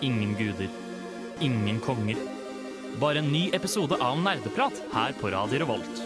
ingen guder, ingen konger. Bare en ny episode av Nerdeprat her på Radio Revolt.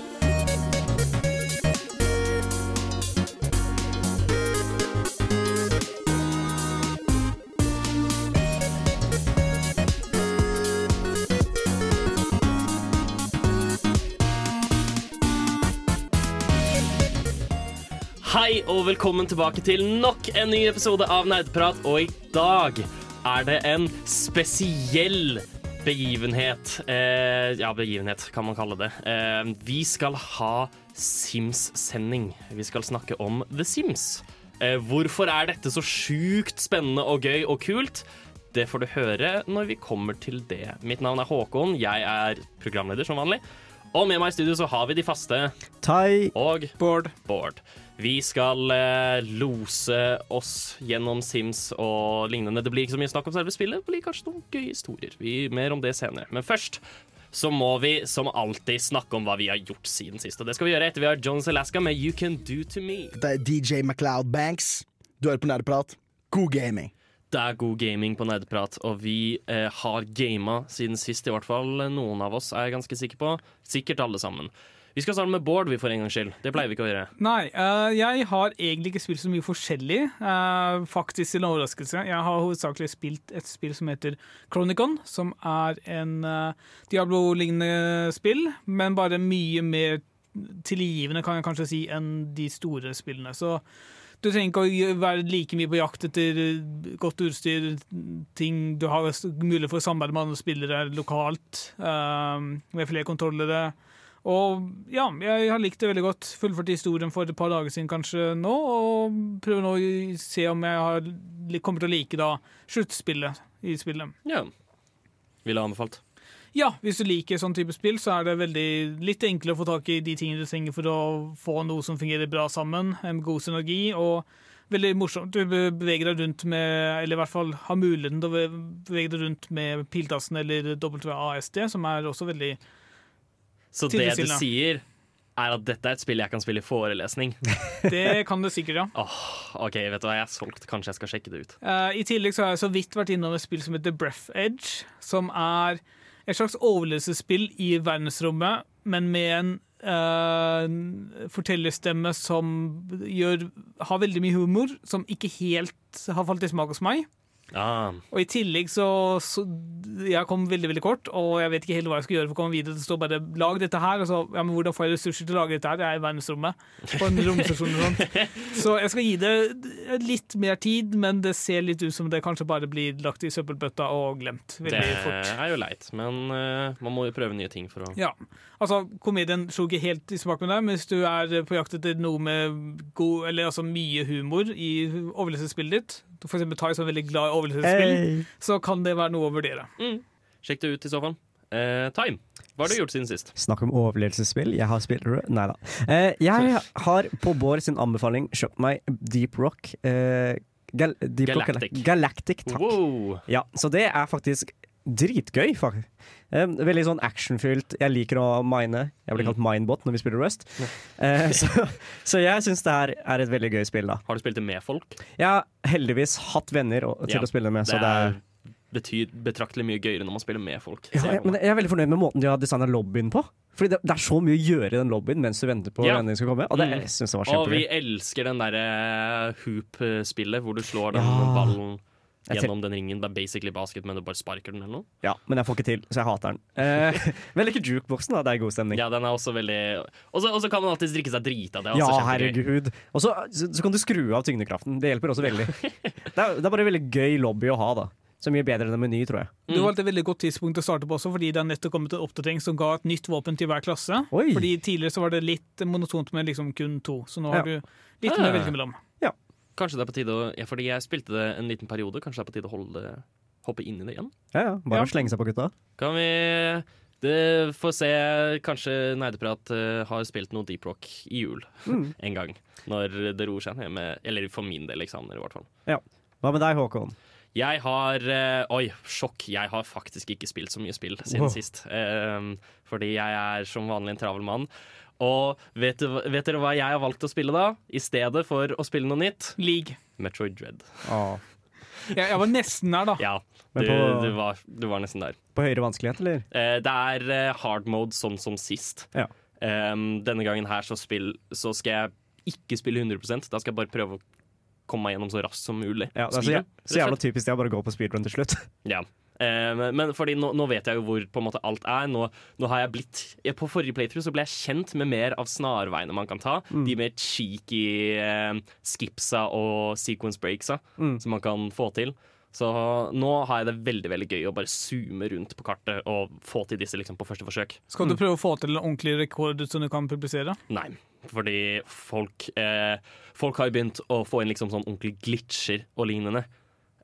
Hei og velkommen tilbake til nok en ny episode av Nerdprat. Og i dag er det en spesiell begivenhet. Eh, ja, begivenhet kan man kalle det. Eh, vi skal ha Sims-sending. Vi skal snakke om The Sims. Eh, hvorfor er dette så sjukt spennende og gøy og kult? Det får du høre når vi kommer til det. Mitt navn er Håkon. Jeg er programleder som vanlig. Og med meg i studio så har vi de faste Tai. og Bård. Bård. Vi skal eh, lose oss gjennom Sims og lignende. Det blir ikke så mye snakk om selve spillet, det blir kanskje noen gøye historier. Vi, mer om det senere. Men først så må vi som alltid snakke om hva vi har gjort siden sist. Og det skal vi gjøre etter vi har Jones Alaska med You Can Do To Me. Det er DJ MacLeod Banks. Du hører på Nerdeprat. God gaming. Det er god gaming på Nerdeprat, og vi eh, har gama siden sist, i hvert fall noen av oss er jeg ganske sikker på. Sikkert alle sammen. Vi skal starte med Bård, vi for en gangs skyld. Det pleier vi ikke å gjøre. Nei, uh, jeg har egentlig ikke spilt så mye forskjellig. Uh, faktisk til overraskelse. Jeg har hovedsakelig spilt et spill som heter Chronicon, som er en uh, Diablo-lignende spill, men bare mye mer tilgivende, kan jeg kanskje si, enn de store spillene. Så du trenger ikke å være like mye på jakt etter godt utstyr, ting du har mulighet for å samarbeide med andre spillere lokalt, med flere kontrollere. Og ja, jeg har likt det veldig godt. Fullført historien for et par dager siden kanskje nå, og prøver nå å se om jeg har, kommer til å like da sluttspillet i spillet. Ja. Ville anbefalt. Ja, hvis du liker sånn type spill, så er det veldig litt enklere å få tak i de tingene du trenger for å få noe som fungerer bra sammen, en god synergi, og veldig morsomt. Du beveger deg rundt med, eller i hvert fall har muligheten til å bevege deg rundt med piltassen eller WASD, som er også veldig Så det du sier, er at dette er et spill jeg kan spille i forelesning. Det kan du sikkert, ja. Oh, OK, vet du hva, jeg er solgt. Kanskje jeg skal sjekke det ut. Uh, I tillegg så har jeg så vidt vært innom et spill som heter Breath Edge, som er et slags overlevelsesspill i verdensrommet, men med en uh, fortellerstemme som gjør, har veldig mye humor, som ikke helt har falt i smak hos meg. Ah, Og i tillegg så, så Jeg kom veldig veldig kort, og jeg vet ikke helt hva jeg skal gjøre for å komme videre. Det står bare 'lag dette her', og så ja, men hvordan får jeg ressurser til å lage dette her? Jeg er i verdensrommet. På en romstasjon og sånn. Så jeg skal gi det litt mer tid, men det ser litt ut som det kanskje bare blir lagt i søppelbøtta og glemt det fort. er jo leit, men uh, man må jo prøve nye ting for å Ja, altså Komedien slo ikke helt i smak med deg, men hvis du er på jakt etter noe med god, eller altså mye humor i overlevelsesspillet ditt, Tai som er veldig glad i overlevelsesspill, Hey. så kan det være noe å vurdere. Sjekk det ut i så fall. Eh, Time, hva har du gjort siden sist? Snakk om overlevelsesspill. Jeg har spilt Nei da. Eh, jeg har på Bård sin anbefaling kjøpt meg Deep Rock. Eh, Gal Deep Rock Galactic. Galactic. Galactic, takk. Wow! Ja, så det er faktisk dritgøy, faktisk. Eh, veldig sånn actionfylt. Jeg liker å mine. Jeg blir kalt minebot når vi spiller Rust. Eh, så, så jeg syns det her er et veldig gøy spill, da. Har du spilt det med folk? Jeg har heldigvis hatt venner til Ja, å spille med, så det det er er betyr betraktelig mye gøyere når man spiller med folk. ja, jeg men jeg er veldig fornøyd med måten de har designa lobbyen på. Fordi det, det er så mye å gjøre i den lobbyen mens du venter på Ja. vennene skal komme. Og det Mm. jeg synes jeg var Og vi elsker den derre hoop-spillet hvor du slår den Ja. ballen gjennom den ringen. Det er basically basket, men du bare sparker den eller noe. Ja, men jeg får ikke til, så jeg hater den. Eh, men jeg liker jukeboksen, da. Det er god stemning. Ja, den er også veldig Og så kan man alltid drikke seg drita. Det er Ja, herregud. Og så, så, så kan du skru av tyngdekraften. Det hjelper også veldig. Det er, det er bare veldig gøy lobby å ha, da. Så mye bedre enn en meny, tror jeg. Du Det var et veldig godt tidspunkt å starte på også, fordi det er nettopp kommet en oppdatering som ga et nytt våpen til hver klasse. Oi. Fordi Tidligere så var det litt monotont med liksom kun to, så nå har Ja. du litt Ah. mer å velge mellom. Kanskje det er på tide å ja, Fordi jeg spilte det en liten periode. Kanskje det er på tide å holde det hoppe inn i det igjen? Ja, ja. Bare Ja. slenge seg på gutta. Kan vi det får se. Kanskje Nerdeprat uh, har spilt noe Deep Rock i jul Mm. en gang. Når det roer seg ned med Eller for min del eksamener, i hvert fall. Ja. Hva med deg, Håkon? Jeg har uh, Oi, sjokk. Jeg har faktisk ikke spilt så mye spill siden Wow. sist. Uh, fordi jeg er som vanlig en travel mann. Og vet, du, vet dere hva jeg har valgt å spille da? I stedet for å spille noe nytt? League. Metroid Dread. Ah. Jeg, jeg var nesten der, da. Ja, du, på- du, var, du var nesten der. På høyere vanskelighet, eller? Eh, det er eh, hard mode sånn som sist. Ja. Um, denne gangen her så, spill, så skal jeg ikke spille 100 Da skal jeg bare prøve å komme meg gjennom så raskt som mulig. Ja, det er så jævla typisk det å bare gå på speedrun til slutt. Ja. Eh, men- fordi nå, nå vet jeg jo hvor på en måte alt er. Nå, nå har jeg blitt jeg, På forrige playthrough så ble jeg kjent med mer av snarveiene man kan ta. De mer cheeky eh, skipsa og sequence breaksa som man kan få til. Så nå har jeg det veldig veldig gøy å bare zoome rundt på kartet og få til disse liksom på første forsøk. Skal du prøve å få til en ordentlig rekord som du kan publisere? Nei, fordi folk, eh, folk har jo begynt å få inn liksom sånn ordentlige glitcher og lignende.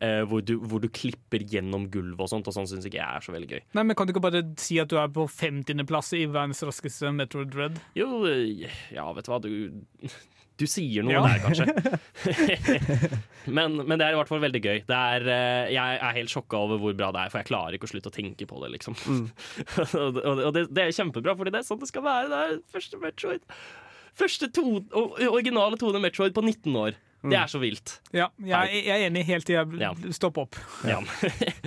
Eh, hvor, du, hvor du klipper gjennom gulvet og sånt, og sånn syns ikke jeg er så veldig gøy. Nei, men Kan du ikke bare si at du er på 50.-plass i verdens raskeste Metro Dread? Jo, eh, ja, vet du hva, du Du sier noe Ja. der, kanskje. men, men det er i hvert fall veldig gøy. Det er, eh, jeg er helt sjokka over hvor bra det er, for jeg klarer ikke å slutte å tenke på det, liksom. det- og det, det er kjempebra, fordi det er sånn det skal være. Det er første Metroid. Første to, originale 2D Metroid på 19 år. Det er så vilt. Ja, jeg, jeg er enig helt til jeg Ja. stopper opp. Ja.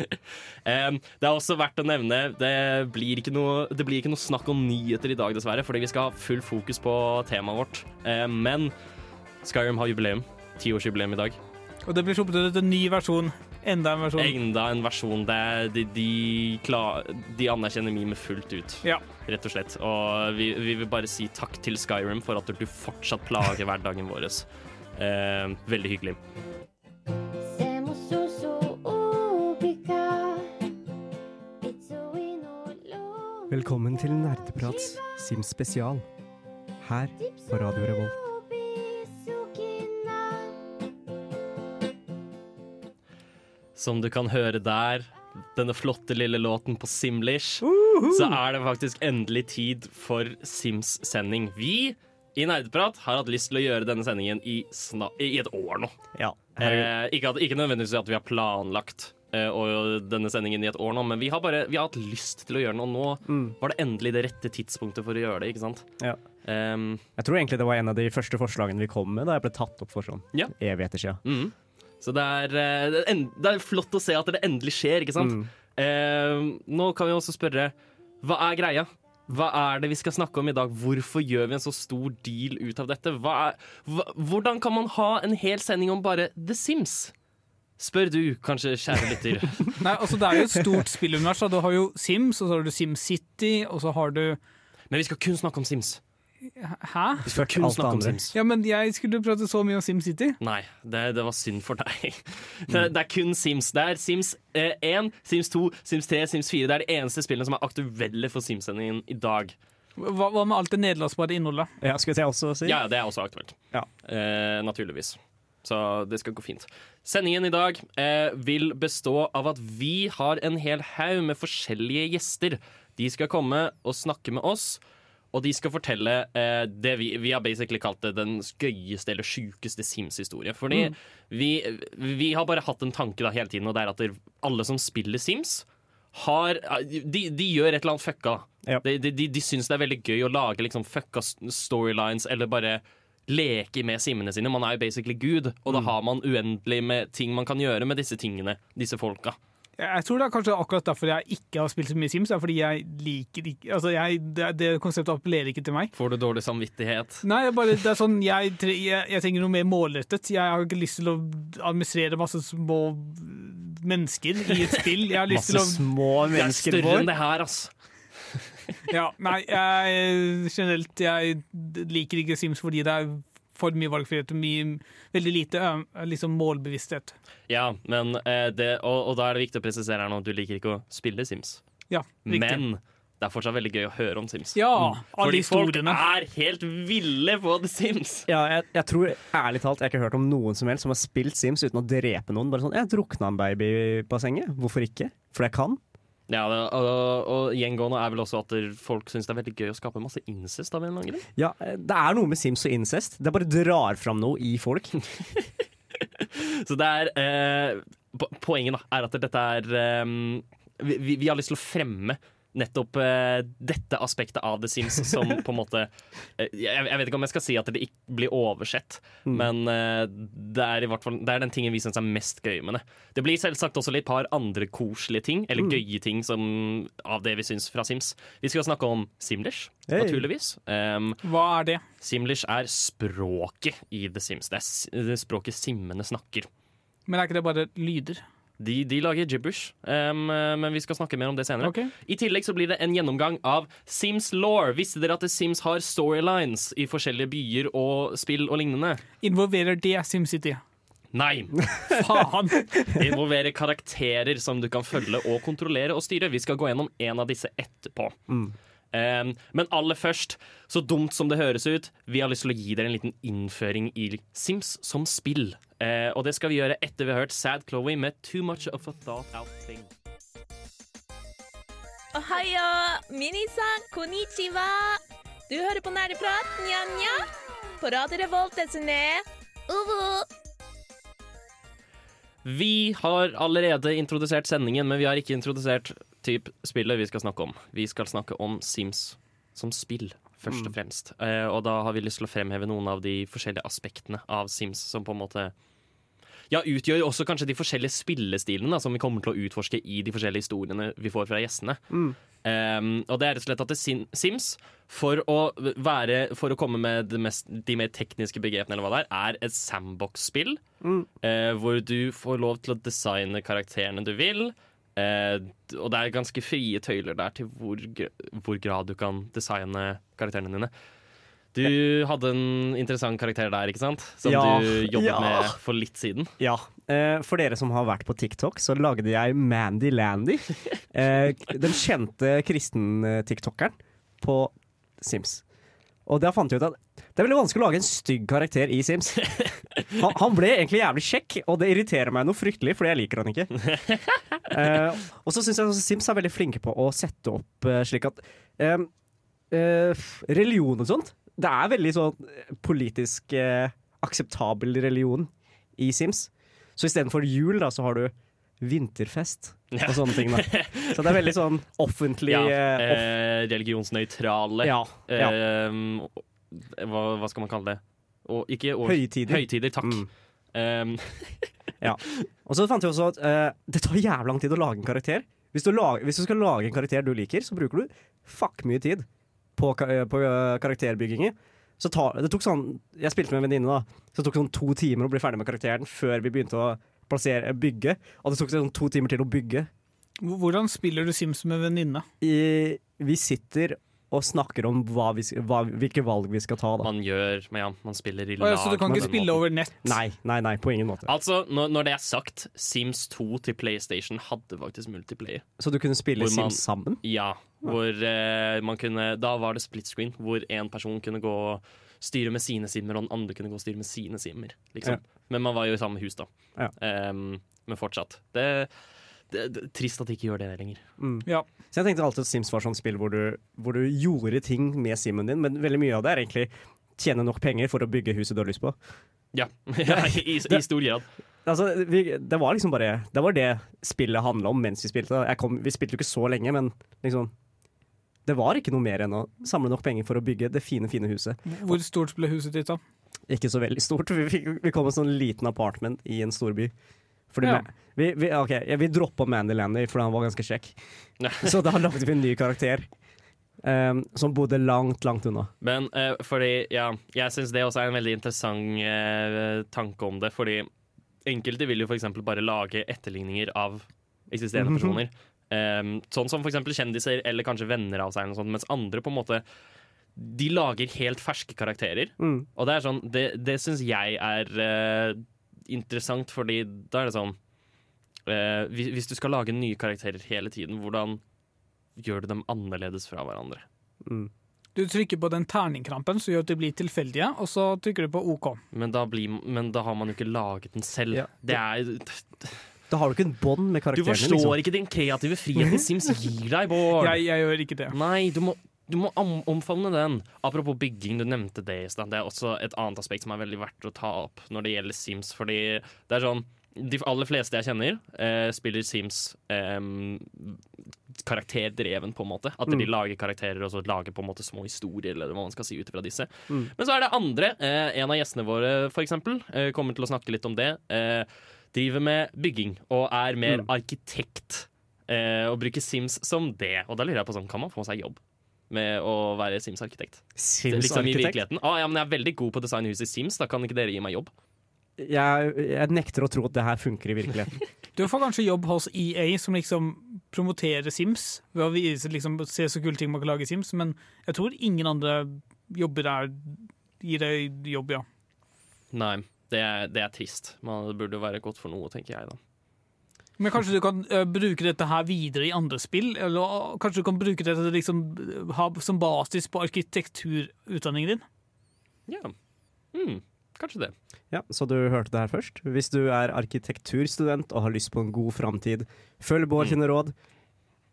Det er også verdt å nevne det blir, ikke noe, det blir ikke noe snakk om nyheter i dag, dessverre, fordi vi skal ha full fokus på temaet vårt. Men Skyrim har jubileum. Tiårsjubileum i dag. Og det blir sluppet ut en ny versjon. Enda en versjon. Enda en versjon de, de, klar, de anerkjenner mime fullt ut, Ja. rett og slett. Og vi, vi vil bare si takk til Skyrim for at du fortsatt plager hverdagen vår. Em, veldig hyggelig. Velkommen til Nerdeprats Sims spesial. Her på Radio Revolt. Som du kan høre der, denne flotte lille låten på Simlish, så er det faktisk endelig tid for Sims-sending. Vi i Nerdeprat har hatt lyst til å gjøre denne sendingen i, i et år nå. Ja. Eh, ikke, at, ikke nødvendigvis at vi har planlagt eh, og denne sendingen i et år nå, men vi har bare vi har hatt lyst til å gjøre noe. Nå nå var det endelig det rette tidspunktet for å gjøre det. ikke sant? Ja. Um, Jeg tror egentlig det var en av de første forslagene vi kom med da jeg ble tatt opp for sånn Ja. evigheter siden. Mm. Så det er, eh, det, er flott å se at det endelig skjer, ikke sant? Eh, nå kan vi også spørre, hva er greia? Hva er det vi skal snakke om i dag? Hvorfor gjør vi en så stor deal ut av dette? Er, hva, hvordan kan man ha en hel sending om bare The Sims? Spør du, kanskje, kjære lytter. Nei, altså Det er jo et stort spillunivers. Du har jo Sims, og så har du SimCity, og så har du Men vi skal kun snakke om Sims. Hæ? Vi skal kun snakke om. Sims. Ja, men jeg skulle prate så mye om SimCity. Nei, det, det var synd for deg. Det, det er kun Sims. Det er Sims eh, 1, Sims 2, Sims 3, Sims 4. Det er de eneste spillene som er aktuelle for Sims-sendingen i dag. Hva, hva med alt det nederlandsbare innholdet? Ja, skal jeg også si. Ja, det er også aktuelt. Ja. Eh, naturligvis. Så det skal gå fint. Sendingen i dag eh, vil bestå av at vi har en hel haug med forskjellige gjester. De skal komme og snakke med oss, og de skal fortelle eh, det vi, vi har basically kalt det den gøyeste eller sjukeste Sims-historie. Fordi vi, vi har bare hatt en tanke da hele tiden, og det er at alle som spiller Sims, har, de, de gjør et eller annet fucka. Ja. De, de, de, de syns det er veldig gøy å lage liksom fucka storylines eller bare leke med simmene sine. Man er jo basically Gud, og da har man uendelig med ting man kan gjøre med disse tingene. Disse folka. Jeg tror det er kanskje akkurat derfor jeg ikke har spilt så mye Sims. Det er fordi jeg liker ikke altså jeg, det, det konseptet appellerer ikke til meg. Får du dårlig samvittighet? Nei, bare, det er sånn, jeg, jeg, jeg trenger noe mer målrettet. Jeg har ikke lyst til å administrere masse små mennesker i et spill. Jeg har lyst Masse til å små Det er større enn det her, ass. ja, Nei, jeg, generelt jeg liker ikke Sims fordi det er for mye valgfrihet og mye, veldig lite liksom målbevissthet. Ja, men eh, det, og, og da er det viktig å presisere her nå at du liker ikke å spille Sims. Ja, riktig. Men det er fortsatt veldig gøy å høre om Sims. ja, Mm. alle Fordi folk er helt ville på The Sims. Ja, jeg, jeg tror ærlig talt jeg har ikke hørt om noen som helst som har spilt Sims uten å drepe noen. Bare sånn 'Jeg drukna en baby i bassenget'. Hvorfor ikke? For jeg kan. Ja, det, og, og gjengående er vel også at folk syns det er veldig gøy å skape masse incest av en eller annen grunn. Ja, Det er noe med Sims og incest. Det bare drar fram noe i folk. Så det er eh, Poenget da er at dette er eh, vi, vi- vi har lyst til å fremme nettopp eh, dette aspektet av The Sims som på en måte eh, jeg, jeg vet ikke om jeg skal si at det ikke blir oversett, Mm. men eh, det er i hvert fall Det er den tingen vi syns er mest gøy med det. Det blir selvsagt også litt par andre koselige ting, eller Mm. gøye ting som, av det vi syns fra Sims. Vi skal snakke om Simlish, Hey. naturligvis. Um, Hva er det? Simlish er språket i The Sims. Det er det er språket simmene snakker. Men er ikke det bare lyder? De, de lager gibberish, um, men vi skal snakke mer om det senere. Okay. I tillegg så blir det en gjennomgang av Sims law. Visste dere at The Sims har storylines i forskjellige byer og spill og lignende? Involverer det SimCity? Nei. Faen! Involverer karakterer som du kan følge og kontrollere og styre. Vi skal gå gjennom en av disse etterpå. Um, men aller først, så dumt som det høres ut, vi har lyst til å gi dere en liten innføring i Sims som spill. Eh, og det skal vi gjøre etter vi har hørt Sad Chloé med Too Much of a Thought Out Thing. Ohayo, minisan, konnichiwa. Du hører på Nerdeprat, nja-nja. På Radio Revolt, SNE. Uvu. Vi har allerede introdusert sendingen, men vi har ikke introdusert typ spillet vi skal snakke om. Vi skal snakke om Sims som spill, først og fremst. Eh, og da har vi lyst til å fremheve noen av de forskjellige aspektene av Sims som på en måte ja, utgjør også kanskje de forskjellige spillestilene da, som vi kommer til å utforske i de forskjellige historiene vi får fra gjestene. Um, og det er rett og slett at det Sims, for å, være, for å komme med mest, de mer tekniske begrepene, eller hva det er, er et sandbox-spill. eh, hvor du får lov til å designe karakterene du vil. Uh, og det er ganske frie tøyler der til hvor, hvor grad du kan designe karakterene dine. Du hadde en interessant karakter der, ikke sant? Som Ja, du jobbet ja. med for litt siden. Ja. eh, For dere som har vært på TikTok, så lagde jeg Mandy Landy. eh, Den kjente kristen-tiktokeren på Sims. Og da fant jeg ut at det er veldig vanskelig å lage en stygg karakter i Sims. Han, han ble egentlig jævlig kjekk, og det irriterer meg noe fryktelig, fordi jeg liker han ikke. Eh, og så syns jeg også Sims er veldig flinke på å sette opp eh, slik at eh, eh, Religion og sånt Det er veldig sånn eh, politisk eh, akseptabel religion i Sims. Så istedenfor jul, da, så har du vinterfest Ja. og sånne ting. Da. Så det er veldig sånn offentlig Ja, eh, off eh, religionsnøytrale. ja, ja. Eh, hva, hva skal man kalle det? Og, ikke år- Høytider. Høytider, takk. Mm. Um, Og så fant jeg også at eh, det tar jævlig lang tid å lage en karakter. Hvis du, lager, hvis du skal lage en karakter du liker, så bruker du fuck mye tid på, eh, på eh, karakterbygginger. Så ta, det tok sånn, Jeg spilte med en venninne, da. Så det tok sånn to timer å bli ferdig med karakteren før vi begynte å plassere, bygge. Og det tok sånn to timer til å bygge. Hvordan spiller du Sims med venninne? Vi sitter og snakker om hva vi, hva, hvilke valg vi skal ta. Da. man gjør Men ja, man spiller i lag. ja, så du kan ikke spille måten. over nett? Nei, nei, nei, på ingen måte. Altså, når, når det er sagt, Sims 2 til PlayStation hadde faktisk multiplayer. Så du kunne spille man- Sims sammen? Ja, hvor eh, man kunne Da var det split screen, hvor én person kunne gå og styre med sine simmer, og den andre kunne gå og styre med sine simmer. Liksom. Men man var jo i samme hus, da. Ja. Um, men fortsatt. Det, det, det Trist at de ikke gjør det lenger. Ja. Så jeg tenkte alltid at Sims var sånn spill hvor du, hvor du gjorde ting med simmen din, men veldig mye av det er egentlig tjene nok penger for å bygge huset du har lyst på. Ja, ja i, i, i stor grad. Altså, vi, det var liksom bare Det var det spillet handla om mens vi spilte. Jeg kom, vi spilte jo ikke så lenge, men liksom Det var ikke noe mer enn å samle nok penger for å bygge det fine, fine huset. Hvor stort ble huset ditt, da? Ikke så veldig stort. Vi, fikk, vi kom med en sånn liten apartment i en storby. Fordi Ja. Vi, vi, okay, ja, vi droppa Mandy Landy fordi han var ganske kjekk. Så da lagde vi en ny karakter. um, som bodde langt, langt unna. Men uh, fordi, ja, jeg syns det også er en veldig interessant uh, tanke om det. Fordi enkelte vil jo f.eks. bare lage etterligninger av eksisterende Mhm. personer. Um, sånn som f.eks. kjendiser eller kanskje venner av seg, eller noe sånt, mens andre på en måte de lager helt ferske karakterer. Mm. Og det er sånn, det, det syns jeg er uh, interessant, fordi da er det sånn uh, hvis, hvis du skal lage nye karakterer hele tiden, hvordan gjør du dem annerledes fra hverandre? Mm. Du trykker på den terningkrampen som gjør at de blir tilfeldige, og så trykker du på OK. Men da, blir, men da har man jo ikke laget den selv. Ja. Det er, Da har du ikke en bånd med du forstår. Liksom. ikke den kreative friheten Sims gir deg, Bård. Jeg, jeg gjør ikke det. Nei, du må, du må omfavne den. Apropos bygging, du nevnte det i stad. Det er også et annet aspekt som er veldig verdt å ta opp når det gjelder Sims. Fordi det er sånn De aller fleste jeg kjenner, eh, spiller Sims eh, karakterdreven, på en måte. At Mm. de lager karakterer og så lager på en måte små historier, eller hva man skal si ut fra disse. Mm. Men så er det andre. Eh, en av gjestene våre, for eksempel, eh, kommer til å snakke litt om det. Eh, driver med bygging og er mer Mm. arkitekt. Eh, og bruker Sims som det. Og da lurer jeg på sånn, kan man få seg jobb med å være Sims-arkitekt? Liksom i Sims-arkitekt. virkeligheten. Ah, ja, men jeg er veldig god på å designe hus i Sims, da kan ikke dere gi meg jobb? Jeg, jeg nekter å tro at det her funker i virkeligheten. Du får kanskje jobb hos EA, som liksom promoterer Sims. Ved å vise, liksom, se så kule ting man kan lage i Sims, men jeg tror ingen andre jobber der gir deg jobb, ja. Nei, det det er trist. Men det burde være godt for noe, tenker jeg da. Men kanskje du kan eh, bruke dette her videre i andre spill? Eller uh, kanskje du kan bruke dette liksom, uh, ha som basis på arkitekturutdanningen din? Ja, mm, kanskje det. Ja, Så du hørte det her først. Hvis du er arkitekturstudent og har lyst på en god framtid, følg Bård Mm. råd.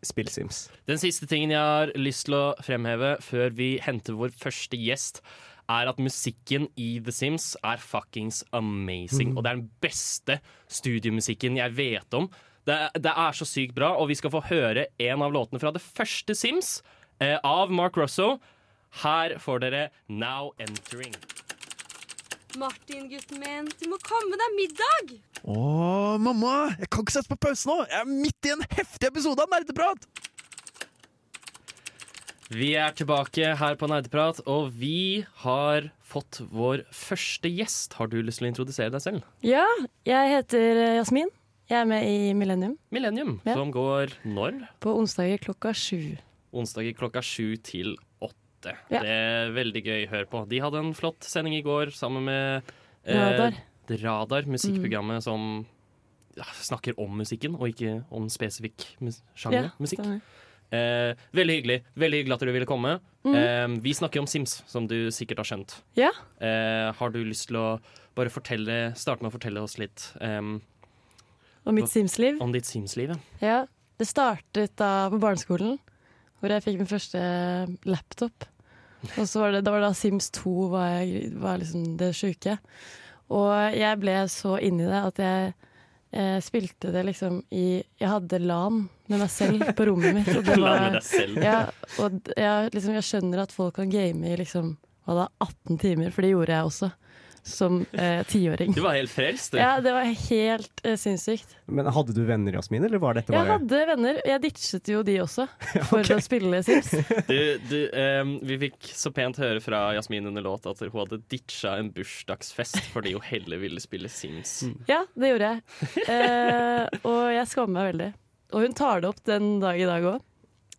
Spill Sims. Den siste tingen jeg har lyst til å fremheve før vi henter vår første gjest, er at musikken i The Sims er fuckings amazing. Og det er den beste studiomusikken jeg vet om. Det, det er så sykt bra, og vi skal få høre en av låtene fra det første Sims eh, av Mark Russo. Her får dere Now Entering. Martin, gutten min, du må komme deg middag! Å, mamma! Jeg kan ikke sette på pause nå! Jeg er midt i en heftig episode av Nerdeprat! Vi er tilbake her på Nerdeprat, og vi har fått vår første gjest. Har du lyst til å introdusere deg selv? Ja, jeg heter eh, Jasmin. Jeg er med i Millennium Millennium, Ja. som går når? på onsdager klokka sju. Onsdager klokka sju til åtte. Ja. Det er veldig gøy å høre på. De hadde en flott sending i går sammen med Radar. eh, Radar, musikkprogrammet som ja, snakker om musikken, og ikke om spesifikk mus sjanger Ja, musikk. stemmer. Eh, veldig hyggelig Veldig hyggelig at du ville komme. Mm. Eh, vi snakker om Sims, som du sikkert har skjønt. Ja. Eh, har du lyst til å bare fortelle, starte med å fortelle oss litt Om mitt Sims-liv. om ditt Sims-liv? ja? Ja, det startet da på barneskolen, hvor jeg fikk min første laptop. Og så var det, da var det da Sims 2 var, jeg, var liksom det sjuke. Og jeg ble så inni det at jeg eh, spilte det liksom i Jeg hadde LAN med meg selv på rommet mitt. Og det var, ja, og jeg, liksom, jeg skjønner at folk kan game i liksom, hva da, 18 timer, for det gjorde jeg også. Som eh, tiåring. Du var helt frelst, du. Ja, det var helt eh, sinnssykt. Men hadde du venner, Jasmin, eller var dette Jeg hadde venner. Jeg ditchet jo de også, for å spille Sims. Du, du, um, vi fikk så pent høre fra Jasmin under låt at hun hadde ditcha en bursdagsfest fordi hun heller ville spille Sims. Ja, det gjorde jeg. Uh, og jeg skammer meg veldig. Og hun tar det opp den dag i dag òg.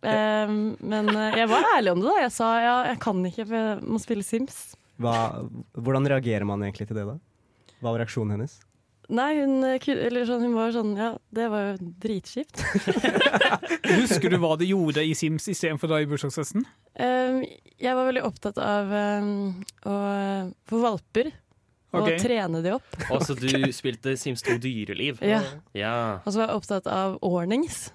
men eh, jeg var ærlig om det. da Jeg sa ja, jeg kan ikke, for jeg må spille Sims. Hva, Hvordan reagerer man egentlig til det, da? Hva var reaksjonen hennes? Nei, hun, eh, eller sånn, hun var sånn Ja, det var jo dritskipt. Husker du hva du gjorde i Sims istedenfor da i bursdagsfesten? Um, jeg var veldig opptatt av um, å få valper. Og trene de opp. Og så du spilte Sims 2 dyreliv. Ja. Ja. Og så var jeg opptatt av ordnings,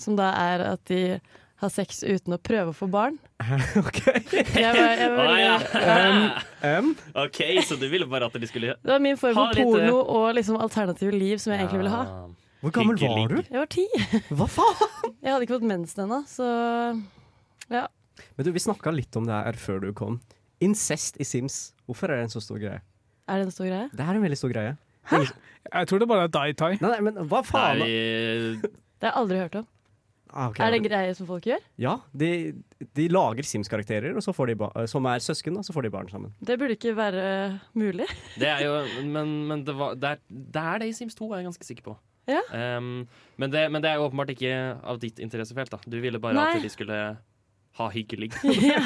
som da er at de har sex uten å prøve å få barn. ok. Jeg var, jeg var, ah, ja. Um, OK, så du ville bare at de skulle Det var min form for porno litt, og liksom alternative liv som jeg egentlig ville ha. Hvor gammel var du? Jeg var ti. Hva faen? Jeg hadde ikke fått mensen ennå, så ja. Men du, Vi snakka litt om det her før du kom. Incest i Sims. Hvorfor er det en så stor greie? Er det en stor greie? Det er en veldig stor greie. Jeg tror det bare er Dai Tai. Nei, nei, men hva faen? Nei, Det har jeg aldri hørt om. Ah, okay. Er det en greie som folk gjør? Ja, de, de lager Sims-karakterer, og så får de ba som er søsken, og så får de barn sammen. Det burde ikke være mulig. det er jo Men, men det, var, det, er, det er det i Sims 2, er jeg ganske sikker på. Ja. Um, men, det, men det er jo åpenbart ikke av ditt interessefelt. da Du ville bare Nei. at de skulle ha hyggelig. Ja.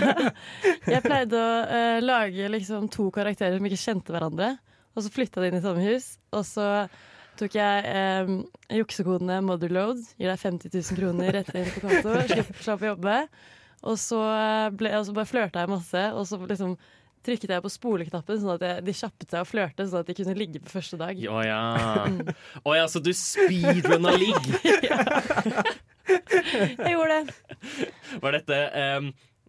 Jeg pleide å uh, lage liksom to karakterer som ikke kjente hverandre, og så flytta de inn i samme hus. Og så tok jeg eh, juksekodene Motherload, gir deg 50 000 kroner rett inn på konto, slapp, slapp å jobbe. Og så, eh, ble, og så bare flørta jeg masse, og så liksom trykket jeg på spoleknappen, sånn at jeg, de kjappet seg å flørte, sånn at de kunne ligge på første dag. Å ja. Å ja, så du speedrunna ligg? Jeg gjorde det. Var dette um,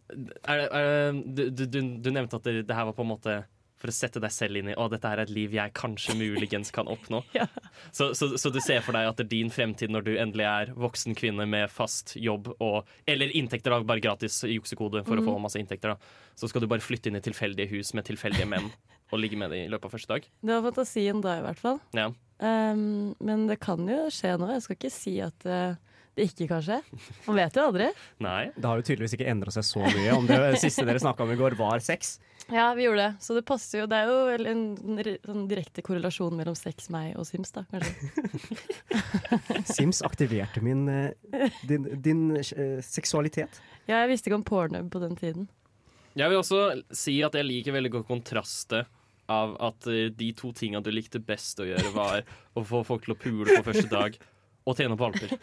er, det- er, du, du, du, du nevnte at det, det her var på en måte For å sette deg selv inn i Å, dette er et liv jeg kanskje muligens kan oppnå. Ja. Så, så, så du ser for deg at det er din fremtid når du endelig er voksen kvinne med fast jobb og Eller inntekter, da, bare gratis juksekode for å få masse inntekter. da Så skal du bare flytte inn i tilfeldige hus med tilfeldige menn og ligge med dem i løpet av første dag. Det var fantasien da, i hvert fall. Ja. Um, men det kan jo skje nå. Jeg skal ikke si at uh det ikke kan skje. Man vet jo aldri. Nei. Det har jo tydeligvis ikke endra seg så mye. Om det siste dere snakka om i går, var sex. Ja, vi gjorde det. Så det passer jo. Det er jo en, en en sånn direkte korrelasjon mellom sex, meg og Sims, da, kanskje. Sims aktiverte min eh, din, din uh, seksualitet. Ja, jeg visste ikke om Pornhub på den tiden. Jeg vil også si at jeg liker veldig godt kontrastet av at eh, de to tinga du likte best å gjøre, var å få folk til å pule på første dag og tjene på valper.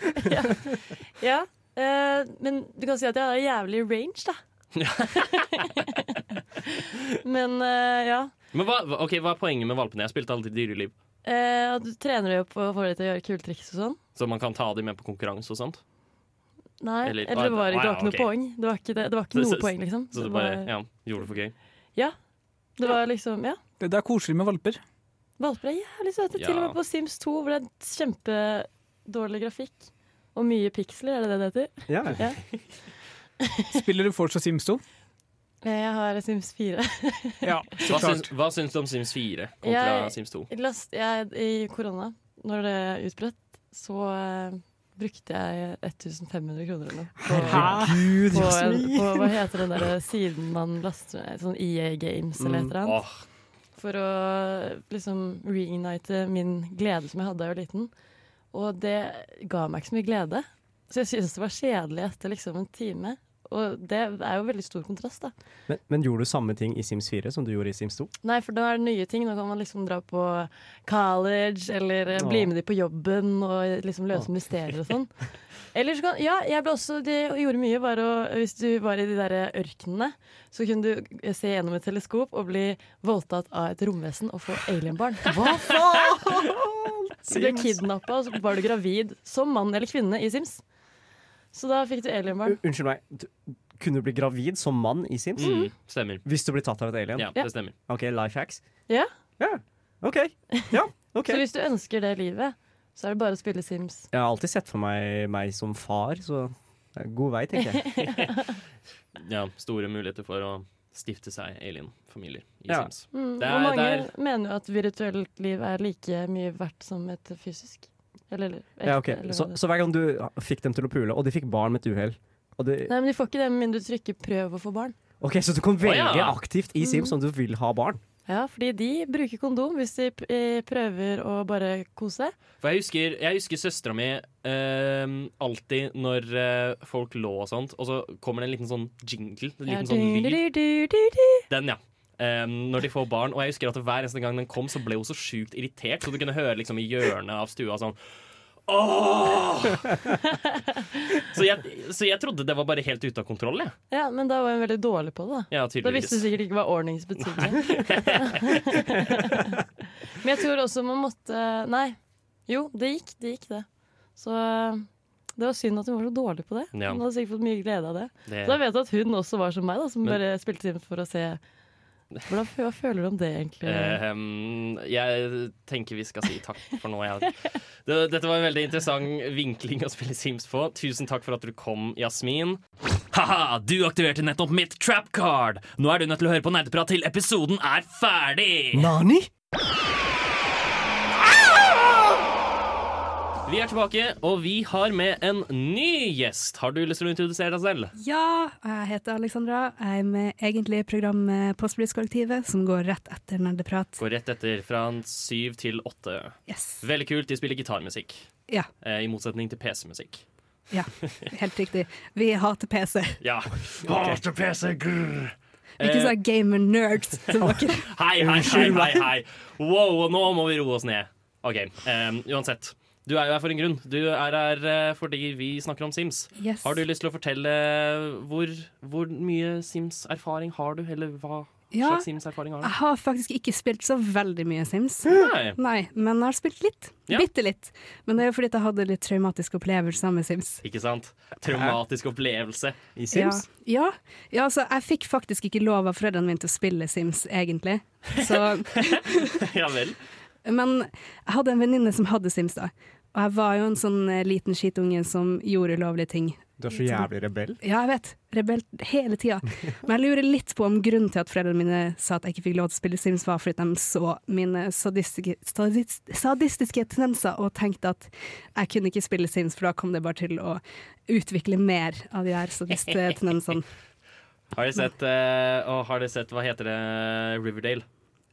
Ja, eh, men du kan si at jeg har jævlig range, da. men eh, ja. Men hva, hva- ok, hva er poenget med valpene? Jeg spilte alltid dyreliv. Eh, du trener jo på å få dem til å gjøre kule triks og sånn. Så man kan ta dem med på konkurranse og sånt. Nei, Eller- eller, det var, det var ikke noe ok. poeng. Det var ikke, det, det var ikke Så- noe så- poeng, liksom. Så du det, bare var, ja, gjorde det for gøy. det var liksom Ja. Det, det er koselig med valper. Valper er jævlig søte. Ja. Til og med på Sims 2, hvor det er kjempedårlig grafikk. Og mye piksler, er det det det heter? Ja. Spiller du fortsatt Sims 2? Jeg har Sims 4. Ja, så Hva syns, hva syns du om Sims 4 kontra Jeg- Sims 2? Last, jeg, I korona, når det utbrøt, så uh, brukte jeg 1500 kroner eller noe. På, Herregud, på, en, på hva heter den der siden man laster ned? Sånn EA Games eller et eller annet. For å liksom reignite min glede som jeg hadde da jeg var liten. Og det ga meg ikke så mye glede. Så jeg syntes det var kjedelig etter liksom en time. Og det er jo veldig stor kontrast, da. Men, men gjorde du samme ting i Sims 4 som du gjorde i Sims 2? Nei, for da er det nye ting. Nå kan man liksom dra på college, eller Åh. bli med de på jobben og liksom løse mysterier og sånn. Eller så kan Ja, jeg ble også Det jeg gjorde mye, var å Hvis du var i de der ørkenene, så kunne du se gjennom et teleskop og bli voldtatt av et romvesen og få alienbarn. Hva faen?! Du ble kidnappa, og så var du gravid som mann eller kvinne i Sims. Så da fikk du alienbarn. Unnskyld meg. Du, kunne du bli gravid som mann i Sims? mm, stemmer. Hvis du blir tatt av et alien? Ja, det stemmer. OK, life hacks? Ja. Ja. OK. Ja, ok. Så hvis du ønsker det livet, så er det bare å spille Sims. Jeg har alltid sett for meg meg som far, så det er god vei, tenker jeg. Ja, store muligheter for å stifte seg alien-familier i Ja. Sims. Mm, Det er- og mange det mener jo at virtuelt liv er like mye verdt som et fysisk. Eller, eller ekte, Ja, okay. eller så, så hver gang du fikk dem til å pule, og de fikk barn med et uhell Nei, men de får ikke det med mindre du trykker 'prøv å få barn'. Ok, Så du kan velge ja. aktivt i Sims om du vil ha barn? Ja, fordi de bruker kondom hvis de eh, prøver å bare kose. For jeg husker, jeg husker søstera mi eh, alltid når eh, folk lå og sånt, og så kommer det en liten sånn jingle. En Ja, liten sånn lyd. Den, ja. Eh, når de får barn. Og jeg husker at hver eneste gang den kom, så ble hun så sjukt irritert. Så du kunne høre liksom i hjørnet av stua sånn Åh! så, jeg, så jeg trodde det var bare helt ute av kontroll, jeg. Ja, men da var hun veldig dårlig på det. da. Ja, Da visste du sikkert ikke hva ordnings betydde. men jeg tror også man måtte Nei. Jo, det gikk. Det gikk, det. Så det var synd at hun var så dårlig på det. Ja. Hun hadde sikkert fått mye glede av det. Det, Så da vet du at hun også var som meg, da, som Men- bare spilte inn for å se Hvordan, Hva føler du om det, egentlig? Um, jeg tenker vi skal si takk for nå. Dette var en veldig interessant vinkling å spille Sims på. Tusen takk for at du kom, Jasmin. Ha-ha, du aktiverte nettopp mitt trap card! Nå er du nødt til å høre på Nerdeprat til episoden er ferdig! Nani? Vi er tilbake, og vi har med en ny gjest. Har du lyst til å introdusere deg selv? Ja, jeg heter Alexandra. Jeg er med egentlig i programmet Postbrettskollektivet, som går rett etter Nerdeprat. Går rett etter fra syv til åtte. Yes. Veldig kult. De spiller gitarmusikk. Ja, Eh, I motsetning til PC-musikk. ja, helt riktig. Vi hater PC. Ja. Hater PC, grr. Ikke sånn så gamer-nerds som dere. Hei, hei, hei, hei, hei. Wow, nå må vi roe oss ned. OK, um, uansett. Du er jo her for en grunn. Du er her eh, fordi vi snakker om Sims. Yes. Har du lyst til å fortelle hvor, hvor mye Sims-erfaring har du, eller hva, Ja, slags Sims-erfaring har du? jeg har faktisk ikke spilt så veldig mye Sims. Nei. Nei, men jeg har spilt litt. Ja. Bitte litt. Men det er jo fordi jeg hadde litt traumatiske opplevelser med Sims. Ikke sant? Traumatisk opplevelse. I Sims? Ja, ja, ja altså, jeg fikk faktisk ikke lov av foreldrene mine til å spille Sims, egentlig. Så, ja vel. Men jeg hadde en venninne som hadde Sims, da. Og jeg var jo en sånn eh, liten skitunge som gjorde ulovlige ting. Du er så jævlig rebell. Ja, jeg vet. Rebell hele tida. Men jeg lurer litt på om grunnen til at foreldrene mine sa at jeg ikke fikk lov til å spille Sims, var fordi de så mine sadistiske, sadis- sadistiske tendenser og tenkte at jeg kunne ikke spille Sims, for da kom det bare til å utvikle mer av de her sadisttendensene. Har dere sett, uh, har du sett hva heter det, Riverdale?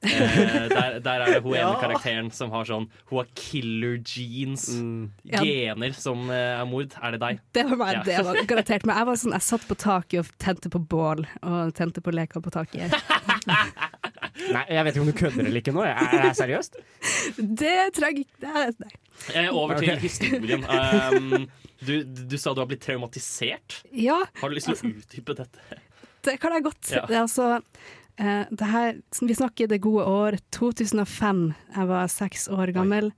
Eh, der, der er det hun ene karakteren som har sånn Hun har killer jeans. Mm. Gener som eh, er mord. Er det deg? Det var meg, Ja. det var garantert meg. Jeg var sånn, jeg satt på taket og tente på bål, og tente på leker på taket. Nei, jeg vet ikke om du kødder eller ikke nå. Er jeg det seriøst? Det trenger ikke det er- Nei. Eh, over til okay. historien. Um, du, du sa du har blitt traumatisert. Ja, Har du lyst til å utdype dette? det kan jeg godt. Ja. Det er altså her, Vi snakker det gode år 2005. Jeg var seks år gammel.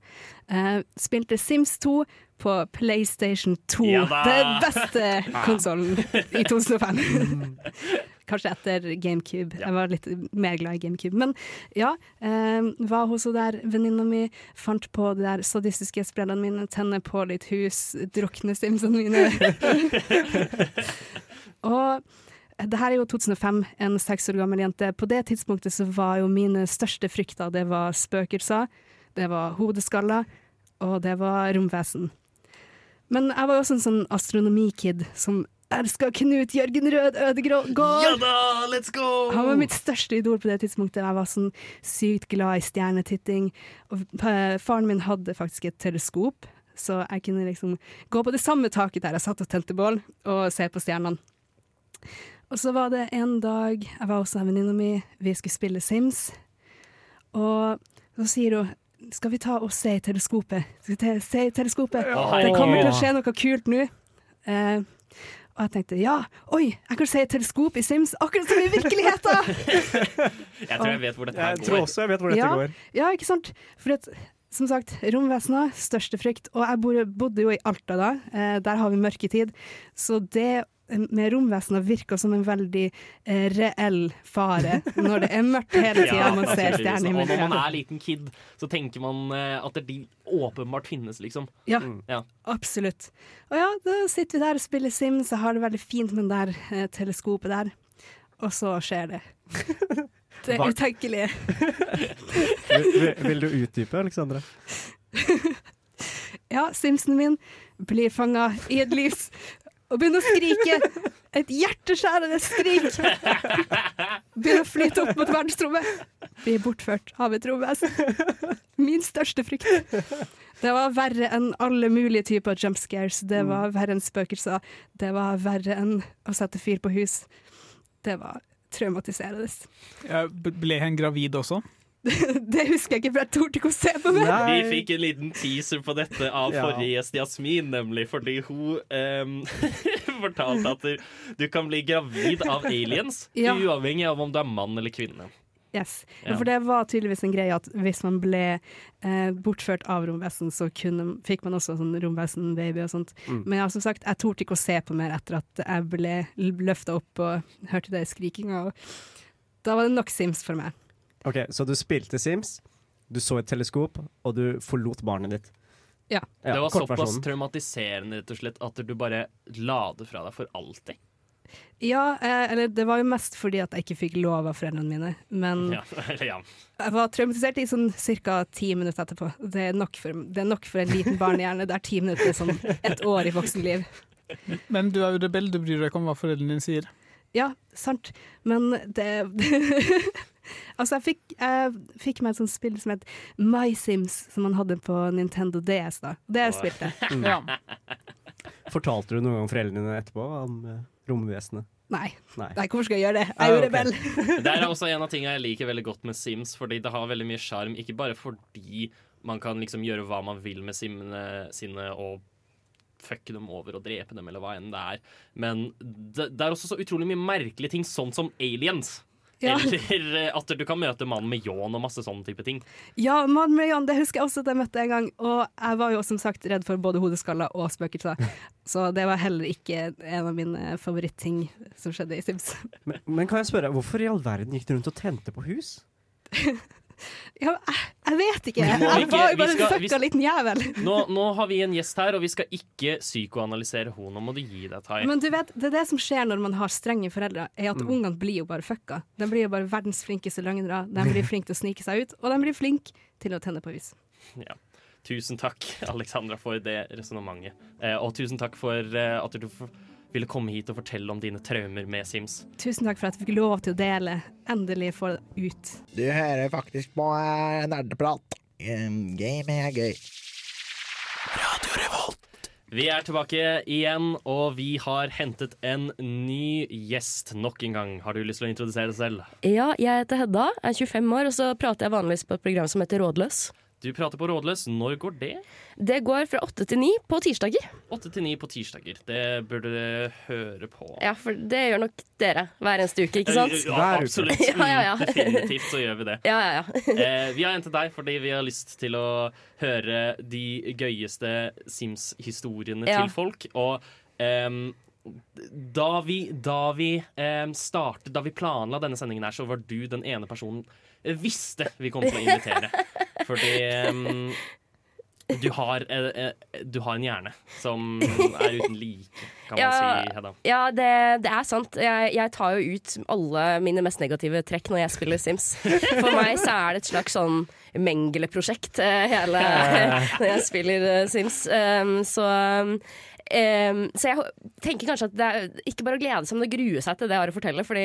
Eh, spilte Sims 2 på PlayStation 2. Ja! Den beste konsollen i 2005. Kanskje etter GameCube. Jeg var litt mer glad i GameCube. Men ja, eh, var hos henne der venninna mi, fant på de der sadistiske sprellene mine, tenne på litt hus, drukne Simsene mine. Og det her er jo 2005, en seks år gammel jente. På det tidspunktet så var jo mine største frykter det var spøkelser, det var hodeskaller, og det var romvesen. Men jeg var jo også en sånn astronomikid som elska Knut Jørgen Rød Ødegård. Ja da, let's go! Han var mitt største idol på det tidspunktet. Jeg var sånn sykt glad i stjernetitting. Og faren min hadde faktisk et teleskop, så jeg kunne liksom gå på det samme taket der jeg satt og tente bål, og se på stjernene. Og så var det en dag jeg var hos en venninna mi, vi skulle spille Sims, og så sier hun skal vi ta og se i teleskopet? Skal vi se i teleskopet? Ja, det kommer til å skje noe kult nå. Eh, og jeg tenkte ja, oi, jeg kan se et teleskop i Sims, akkurat som i virkeligheten! Jeg tror jeg vet hvor dette her Jeg tror også jeg vet hvor dette Ja. går. Ja, ikke sant? For at, som sagt, romvesener, største frykt. Og jeg bodde jo i Alta da, eh, der har vi mørketid. Så det med romvesener virker som en veldig eh, reell fare når det er mørkt hele tida man ser naturligvis. Og når man er liten kid, så tenker man eh, at de åpenbart finnes, liksom. Ja, Ja. absolutt. Og ja, da sitter vi der og spiller Sims, jeg har det veldig fint med det der eh, teleskopet der. Og så skjer det. Det er utenkelig. Vil, vil, vil du utdype, Alexandra? Ja, Simsen min blir fanga i et lys og begynner å skrike. Et hjerteskjærende skrik. Begynner å flyte opp mot verdensrommet. Blir bortført av et romvesen. Min største frykt. Det var verre enn alle mulige typer jump scares. Det var verre enn spøkelser. Det var verre enn å sette fyr på hus. Det var traumatiserende. Ble hun gravid også? Det husker jeg ikke, for jeg torde ikke å se på meg. Vi fikk en liten teaser på dette av Ja. forrige gjest, Jasmin, nemlig fordi hun um, fortalte at du, du kan bli gravid av aliens, Ja. uavhengig av om du er mann eller kvinne. Yes. Ja. For det var tydeligvis en greie at hvis man ble eh, bortført av romvesen, så kunne, fikk man også sånn romvesen-baby og sånt. Mm. Men ja, som sagt, jeg torde ikke å se på mer etter at jeg ble løfta opp og hørte det skrikinga. Da var det nok Sims for meg. Ok, Så du spilte Sims, du så et teleskop, og du forlot barnet ditt. Ja. det var såpass traumatiserende rett og slett at du bare la det fra deg for alltid. Ja, eh, eller det var jo mest fordi at jeg ikke fikk lov av foreldrene mine. Men Ja, ja. jeg var traumatisert i sånn ca. ti minutter etterpå. Det er, nok for, det er nok for en liten barnehjerne. Der ti minutter som sånn et år i voksenliv. Men du er jo rebell, du bryr deg ikke om hva foreldrene dine sier. Ja, sant. Men det Altså, jeg fikk, jeg fikk meg et sånt spill som het My Sims, som man hadde på Nintendo DS. da. Det jeg spilte jeg. Mm. Ja. Fortalte du noen gang foreldrene dine etterpå om eh, romvesenet? Nei. Nei. Nei, hvorfor skal jeg gjøre det? Jeg Ah, er jo rebell. Det er også en av tingene jeg liker veldig godt med Sims, fordi det har veldig mye sjarm. Ikke bare fordi man kan liksom gjøre hva man vil med simene sine og fucke dem over og drepe dem, eller hva enn det er. Men det, det er også så utrolig mye merkelige ting, sånn som aliens. Ja. Eller at du kan møte mannen med ljåen og masse sånne type ting. Ja, mannen med ljåen, det husker jeg også at jeg møtte en gang. Og jeg var jo som sagt redd for både hodeskaller og spøkelser. Så det var heller ikke en av mine favoritting som skjedde i Sims. Men, men kan jeg spørre, hvorfor i all verden gikk du rundt og tente på hus? Ja, jeg, jeg vet ikke. Jeg var jo bare en fucka liten jævel. Nå, nå har vi en gjest her, og vi skal ikke psykoanalysere henne. Nå må du gi deg, Tai. Men du vet, det er det som skjer når man har strenge foreldre, er at Mm. ungene blir jo bare fucka. De blir jo bare verdens flinkeste løgnere. De blir flinke til å snike seg ut, og de blir flinke til å tenne på hus. Ja. Tusen takk, Alexandra, for det resonnementet. Eh, og tusen takk for eh, at du f- ville komme hit og fortelle om dine traumer med Sims. Tusen takk for at vi fikk lov til å dele. Endelig få det ut. Du hører faktisk på eh, nerdeprat. Um, Game er gøy. Vi er tilbake igjen, og vi har hentet en ny gjest nok en gang. Har du lyst til å introdusere deg selv? Ja, jeg heter Hedda, er 25 år, og så prater jeg vanligvis på et program som heter Rådløs. Du prater på Rådløs. Når går det? Det går fra åtte til ni på tirsdager. Åtte til ni på tirsdager. Det burde du høre på. Ja, for det gjør nok dere hver eneste uke, ikke sant? Ja, absolutt. ja, ja, ja. Mm, Definitivt så gjør vi det. Ja, ja, ja. eh, vi har hentet deg fordi vi har lyst til å høre de gøyeste Sims-historiene Ja. til folk. Og um, da vi, da vi um, startet, da vi planla denne sendingen her, så var du den ene personen visste vi kom til å invitere. Fordi um, du har, eh, eh, du har en hjerne som er uten like, kan man si, Hedda. ja det, det er sant. Jeg, jeg tar jo ut alle mine mest negative trekk når jeg spiller Sims. For meg så er det et slags sånn Mengele-prosjekt eh, hele når jeg spiller Sims. Så um, så jeg tenker kanskje at det er ikke bare å glede seg, men å grue seg til det jeg har å fortelle. Fordi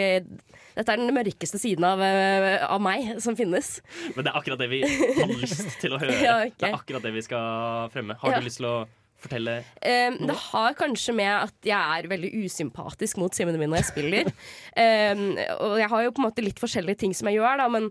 dette er den mørkeste siden av, eh, av meg som finnes. Men det er akkurat det vi har lyst til å høre. Ja, okay. Det er akkurat det vi skal fremme. Har Ja. du lyst til å fortelle Um, det har kanskje med at jeg er veldig usympatisk mot simmene mine når jeg spiller. um, og jeg har jo på en måte litt forskjellige ting som jeg gjør, da, men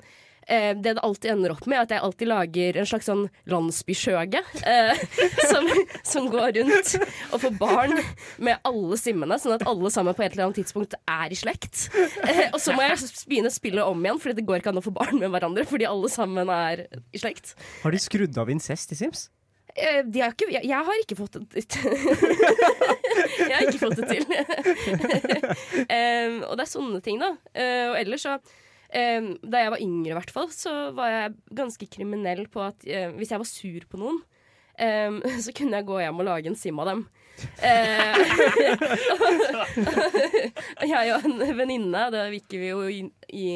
eh, det det alltid ender opp med, er at jeg alltid lager en slags sånn landsbyskjøge. eh, som, som går rundt og får barn med alle simmene, sånn at alle sammen på et eller annet tidspunkt er i slekt. Eh, og så må jeg begynne å spille om igjen, fordi det går ikke an å få barn med hverandre fordi alle sammen er i slekt. Har de skrudd av incest i Sims? Eh, De har ikke, jeg, jeg har ikke fått det Jeg har ikke fått det til. um, og det er sånne ting, da. Uh, og ellers så em, Da jeg var yngre, i hvert fall, så var jeg ganske kriminell på at eh, hvis jeg var sur på noen, em, så kunne jeg gå hjem og lage en sim av dem. Eh, jeg og en venninne, da gikk vi jo i, i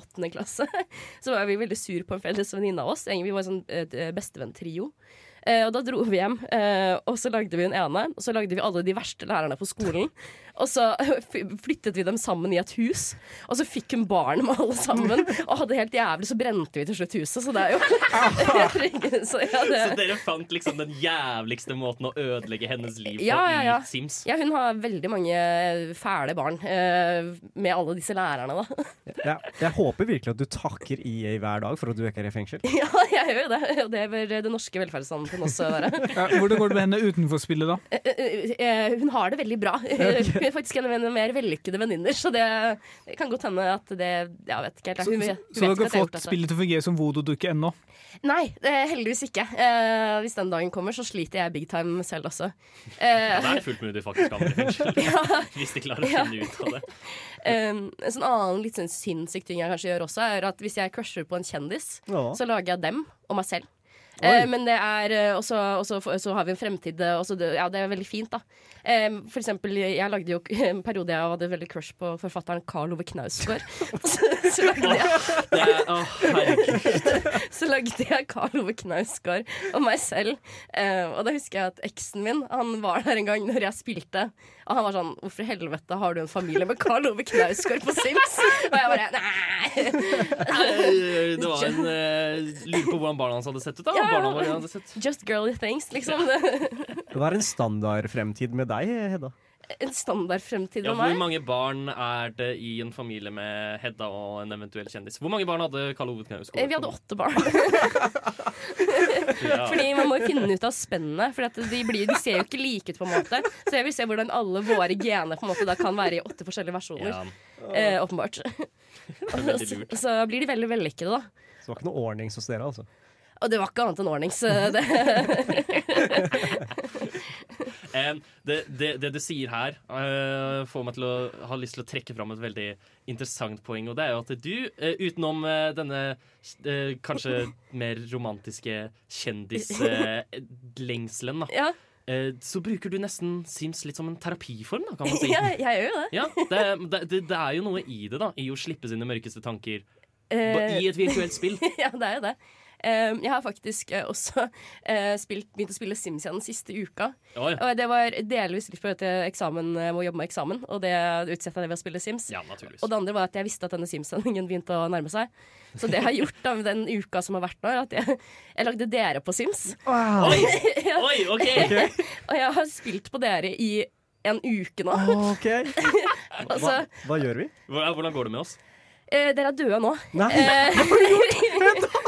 åttende klasse, så var vi veldig sur på en felles venninne av oss. Vi var en sånn eh, bestevenn-trio. Eh, og da dro vi hjem, eh, og så lagde vi en ene. Og så lagde vi alle de verste lærerne på skolen. Og så flyttet vi dem sammen i et hus. Og så fikk hun barn med alle sammen. Og hadde helt jævlig, så brente vi til slutt huset. Så det er jo så, ja, det, Så dere fant liksom den jævligste måten å ødelegge hennes liv på ja, ja, ja. i Sims? Ja, hun har veldig mange fæle barn eh, med alle disse lærerne, da. Ja, jeg håper virkelig at du takker EA hver dag for at du ikke er i fengsel. Ja, jeg gjør jo det. Og det bør det norske velferdssamfunnet også være. Ja, hvordan går det med henne utenfor spillet, da? Eh, eh, eh, hun har det veldig bra. Hun er faktisk en av mine mer vellykkede venninner, så det, det kan godt hende at det Jeg vet ikke helt. Så, Hun, så, så dere har fått spillet til å fungere som voodoo-dukke ennå? Nei, det er heldigvis ikke. Eh, hvis den dagen kommer, så sliter jeg big time selv også. Eh, er det fullt mulig faktisk kan i fengsel. Hvis de klarer å Ja. finne ut av det. Um, en sånn annen litt sånn sinnssyk ting jeg kanskje gjør også, er at hvis jeg crusher på en kjendis, Ja. så lager jeg dem og meg selv. Eh, men det er Og også, også, så har vi en fremtid eh, også, Ja, det er veldig fint, da. Eh, for eksempel, jeg lagde jo en periode jeg hadde veldig crush på forfatteren Karl Ove Knausgård. så, så lagde jeg så lagde jeg Karl Ove Knausgård og meg selv. Eh, og da husker jeg at eksen min Han var der en gang når jeg spilte. Og han var sånn Hvorfor i helvete har du en familie med Karl Ove Knausgård på Sims? Og jeg bare Nei. Det var en uh, Lurer på hvordan barna hans hadde sett ut. da Ja. Barna hadde sett Just girly things, liksom. Det var en standardfremtid med deg, Hedda? En standard fremtid Ja, med hvor mange barn er det i en familie med Hedda og en eventuell kjendis? Hvor mange barn hadde Karl Ove Knausgård? Eh, Vi hadde åtte barn. Ja. Fordi man må finne ut av spennet. For at de, blir, de ser jo ikke like ut, på en måte. Så jeg vil se hvordan alle våre gener på en måte da kan være i åtte forskjellige versjoner. Ja. Eh, åpenbart. så, så blir de veldig vellykkede, da. Så det var ikke noe ordnings hos dere, altså? Og det var ikke annet enn ordnings. Det. Det, det, det du sier her, eh, får meg til å ha lyst til å trekke fram et veldig interessant poeng. Og det er jo at du, eh, utenom eh, denne kanskje mer romantiske kjendislengselen, da. Ja. Så bruker du nesten Sims litt som en terapiform, da, kan man si. Ja, jeg gjør jo det. Ja, det, det, det, det er jo noe i det, da. I å slippe sine mørkeste tanker Uh, i et virtuelt spill. ja, det er jo det. Eh, jeg har faktisk eh, også eh, spilt, begynt å spille Sims igjen den siste uka. Oi. Og det var delvis litt fordi jeg eksamen, jeg må jobbe med eksamen, og det utsetter jeg ved å spille Sims. Ja. Og det andre var at jeg visste at denne Sims-sendingen begynte å nærme seg. Så det jeg har gjort da, den uka som har vært nå, er at jeg, jeg lagde dere på Sims. Wow. Oi! Ja. Oi, OK! og jeg har spilt på dere i en uke nå. OK. Altså- Hva, hva gjør vi? Hvordan går det med oss? Eh, dere er døde nå. Nei. Eh,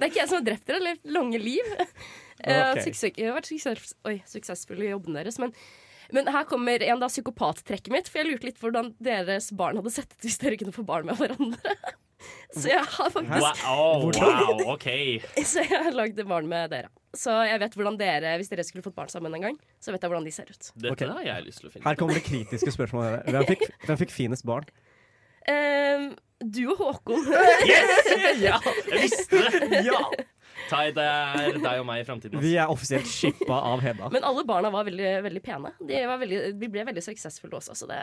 det er ikke jeg som har drept dere, eller lange liv. Okay. Ok. suksess, jeg har vært suksess, oi, suksessfull i jobben deres. Men, men her kommer en da psykopattrekket mitt, for jeg lurte litt på hvordan deres barn hadde sett ut hvis dere kunne få barn med hverandre. Så jeg har faktisk Wow, wow, OK. Så jeg har lagd barn med dere. Så jeg vet hvordan dere, hvis dere skulle fått barn sammen en gang, så vet jeg hvordan de ser ut. Dette okay. har jeg lyst til å finne Her kommer det kritiske spørsmålet. Hvem fikk, hvem fikk finest barn? Ehm, du og Håkon. Yes! Ja, jeg visste det! Ja. Tai, det er deg og meg i framtiden. Vi er offisielt shippa av Hedda. Men alle barna var veldig, veldig pene. De, var veldig, de ble veldig suksessfulle også, så det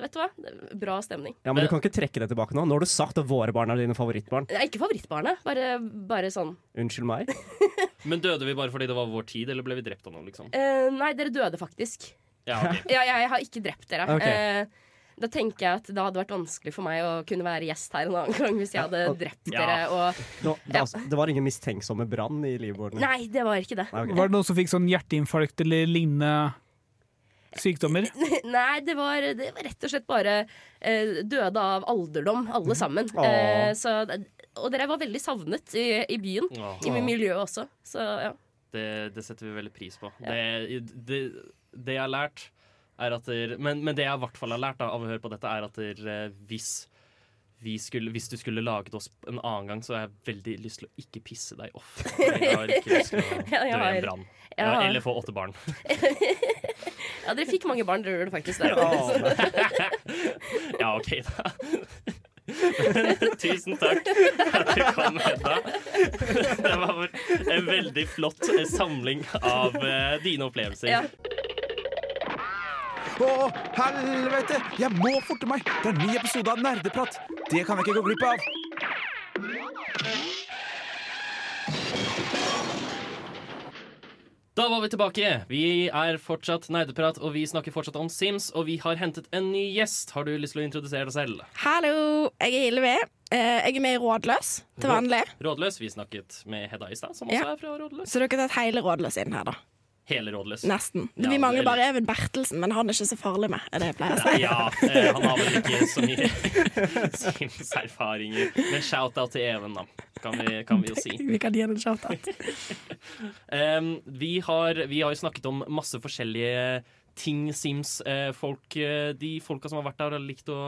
Vet du hva? Det bra stemning. Ja, Men du kan ikke trekke det tilbake nå. Nå har du sagt at våre barn er dine favorittbarn. Er ikke favorittbarnet, bare, bare sånn. Unnskyld meg. Men døde vi bare fordi det var vår tid, eller ble vi drept av noe, liksom? Uh, nei, dere døde faktisk. Ja, okay. Ja, jeg har ikke drept dere. Ok. Eh, da tenker jeg at det hadde vært vanskelig for meg å kunne være gjest her en annen gang hvis jeg hadde Ja, og- drept Ja. dere. Og Nå, det, altså, det var ingen mistenksomme brann i livet. Nei, det var ikke det. Nei, okay. Var det noen som fikk sånn hjerteinfarkt eller lignende sykdommer? Nei, det var, det var rett og slett bare eh, døde av alderdom, alle sammen. Mm. Eh, så, og dere var veldig savnet i, i byen. Åh. I miljøet også. Så ja. Det, det setter vi veldig pris på. Det, det, det jeg har lært, der, men, men det jeg i hvert fall har lært da, av å høre på dette, er at der, eh, hvis, vi skulle, hvis du skulle laget oss en annen gang, så har jeg veldig lyst til å ikke pisse deg off. Jeg har ikke lyst til å Ja, dø i en brann. Eller få åtte barn. ja, dere fikk mange barn, dere gjorde det faktisk. Der. Ja, OK, da. Tusen takk for at du kom Hedda. Det var en veldig flott samling av eh, dine opplevelser. Ja. Å, helvete! Jeg må forte meg! Det er en ny episode av Nerdeprat. Det kan jeg ikke gå glipp av. Da var vi tilbake. Vi er fortsatt Nerdeprat, og vi snakker fortsatt om Sims. Og vi har hentet en ny gjest. Har du lyst til å introdusere deg selv? Hallo, jeg er Hillevi. Eh, Jeg er med i Rådløs til vanlig. Rådløs. Vi snakket med Hedda i stad, som også Ja. er fra Rådløs. Så dere har tatt hele Rådløs inn her, da. Hele Rådløs. Nesten. Ja, Vi mangler bare Even Bertelsen, men han er ikke så farlig med. Er det jeg pleier å si. Ja, eh, han har vel ikke så mye Sims-erfaringer. Men shout-out til Even, da. Kan vi, kan vi jo si. Vi kan gi ham en shout-out. Um, vi, har, vi har jo snakket om masse forskjellige ting Sims. Eh, folk, eh, de folka som har vært der, har likt å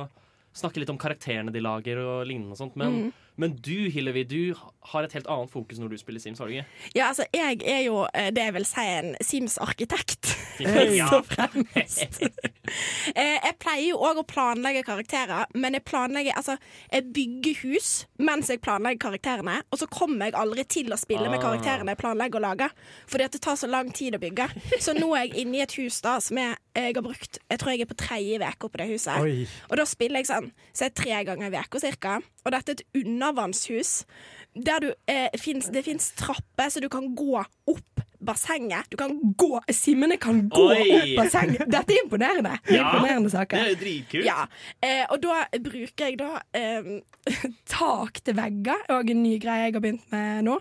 snakke litt om karakterene de lager og lignende og sånt. Men, Mhm. Men du, Hillevi, du har et helt annet fokus når du spiller Sims, har du ikke? Ja, altså, jeg er jo eh, det jeg vil si en Sims-arkitekt. Først og fremst. Eh, jeg pleier jo òg å planlegge karakterer, men jeg planlegger Altså, jeg bygger hus mens jeg planlegger karakterene, og så kommer jeg aldri til å spille med Ah. karakterene jeg planlegger å lage, fordi at det tar så lang tid å bygge. Så nå er jeg inne i et hus da som jeg, jeg har brukt Jeg tror jeg er på tredje uke på det huset. Oi. Og da spiller jeg sånn så er tre ganger i uka cirka. Og dette er et undervannshus der du, eh, finnes, det fins trapper, så du kan gå opp bassenget. Du kan gå Simmene kan gå Oi. opp bassenget! Dette er imponerende. Det er Ja, imponerende saker. det er dritkult. Ja. Eh, og da bruker jeg da eh, tak til vegger, og en ny greie jeg har begynt med nå.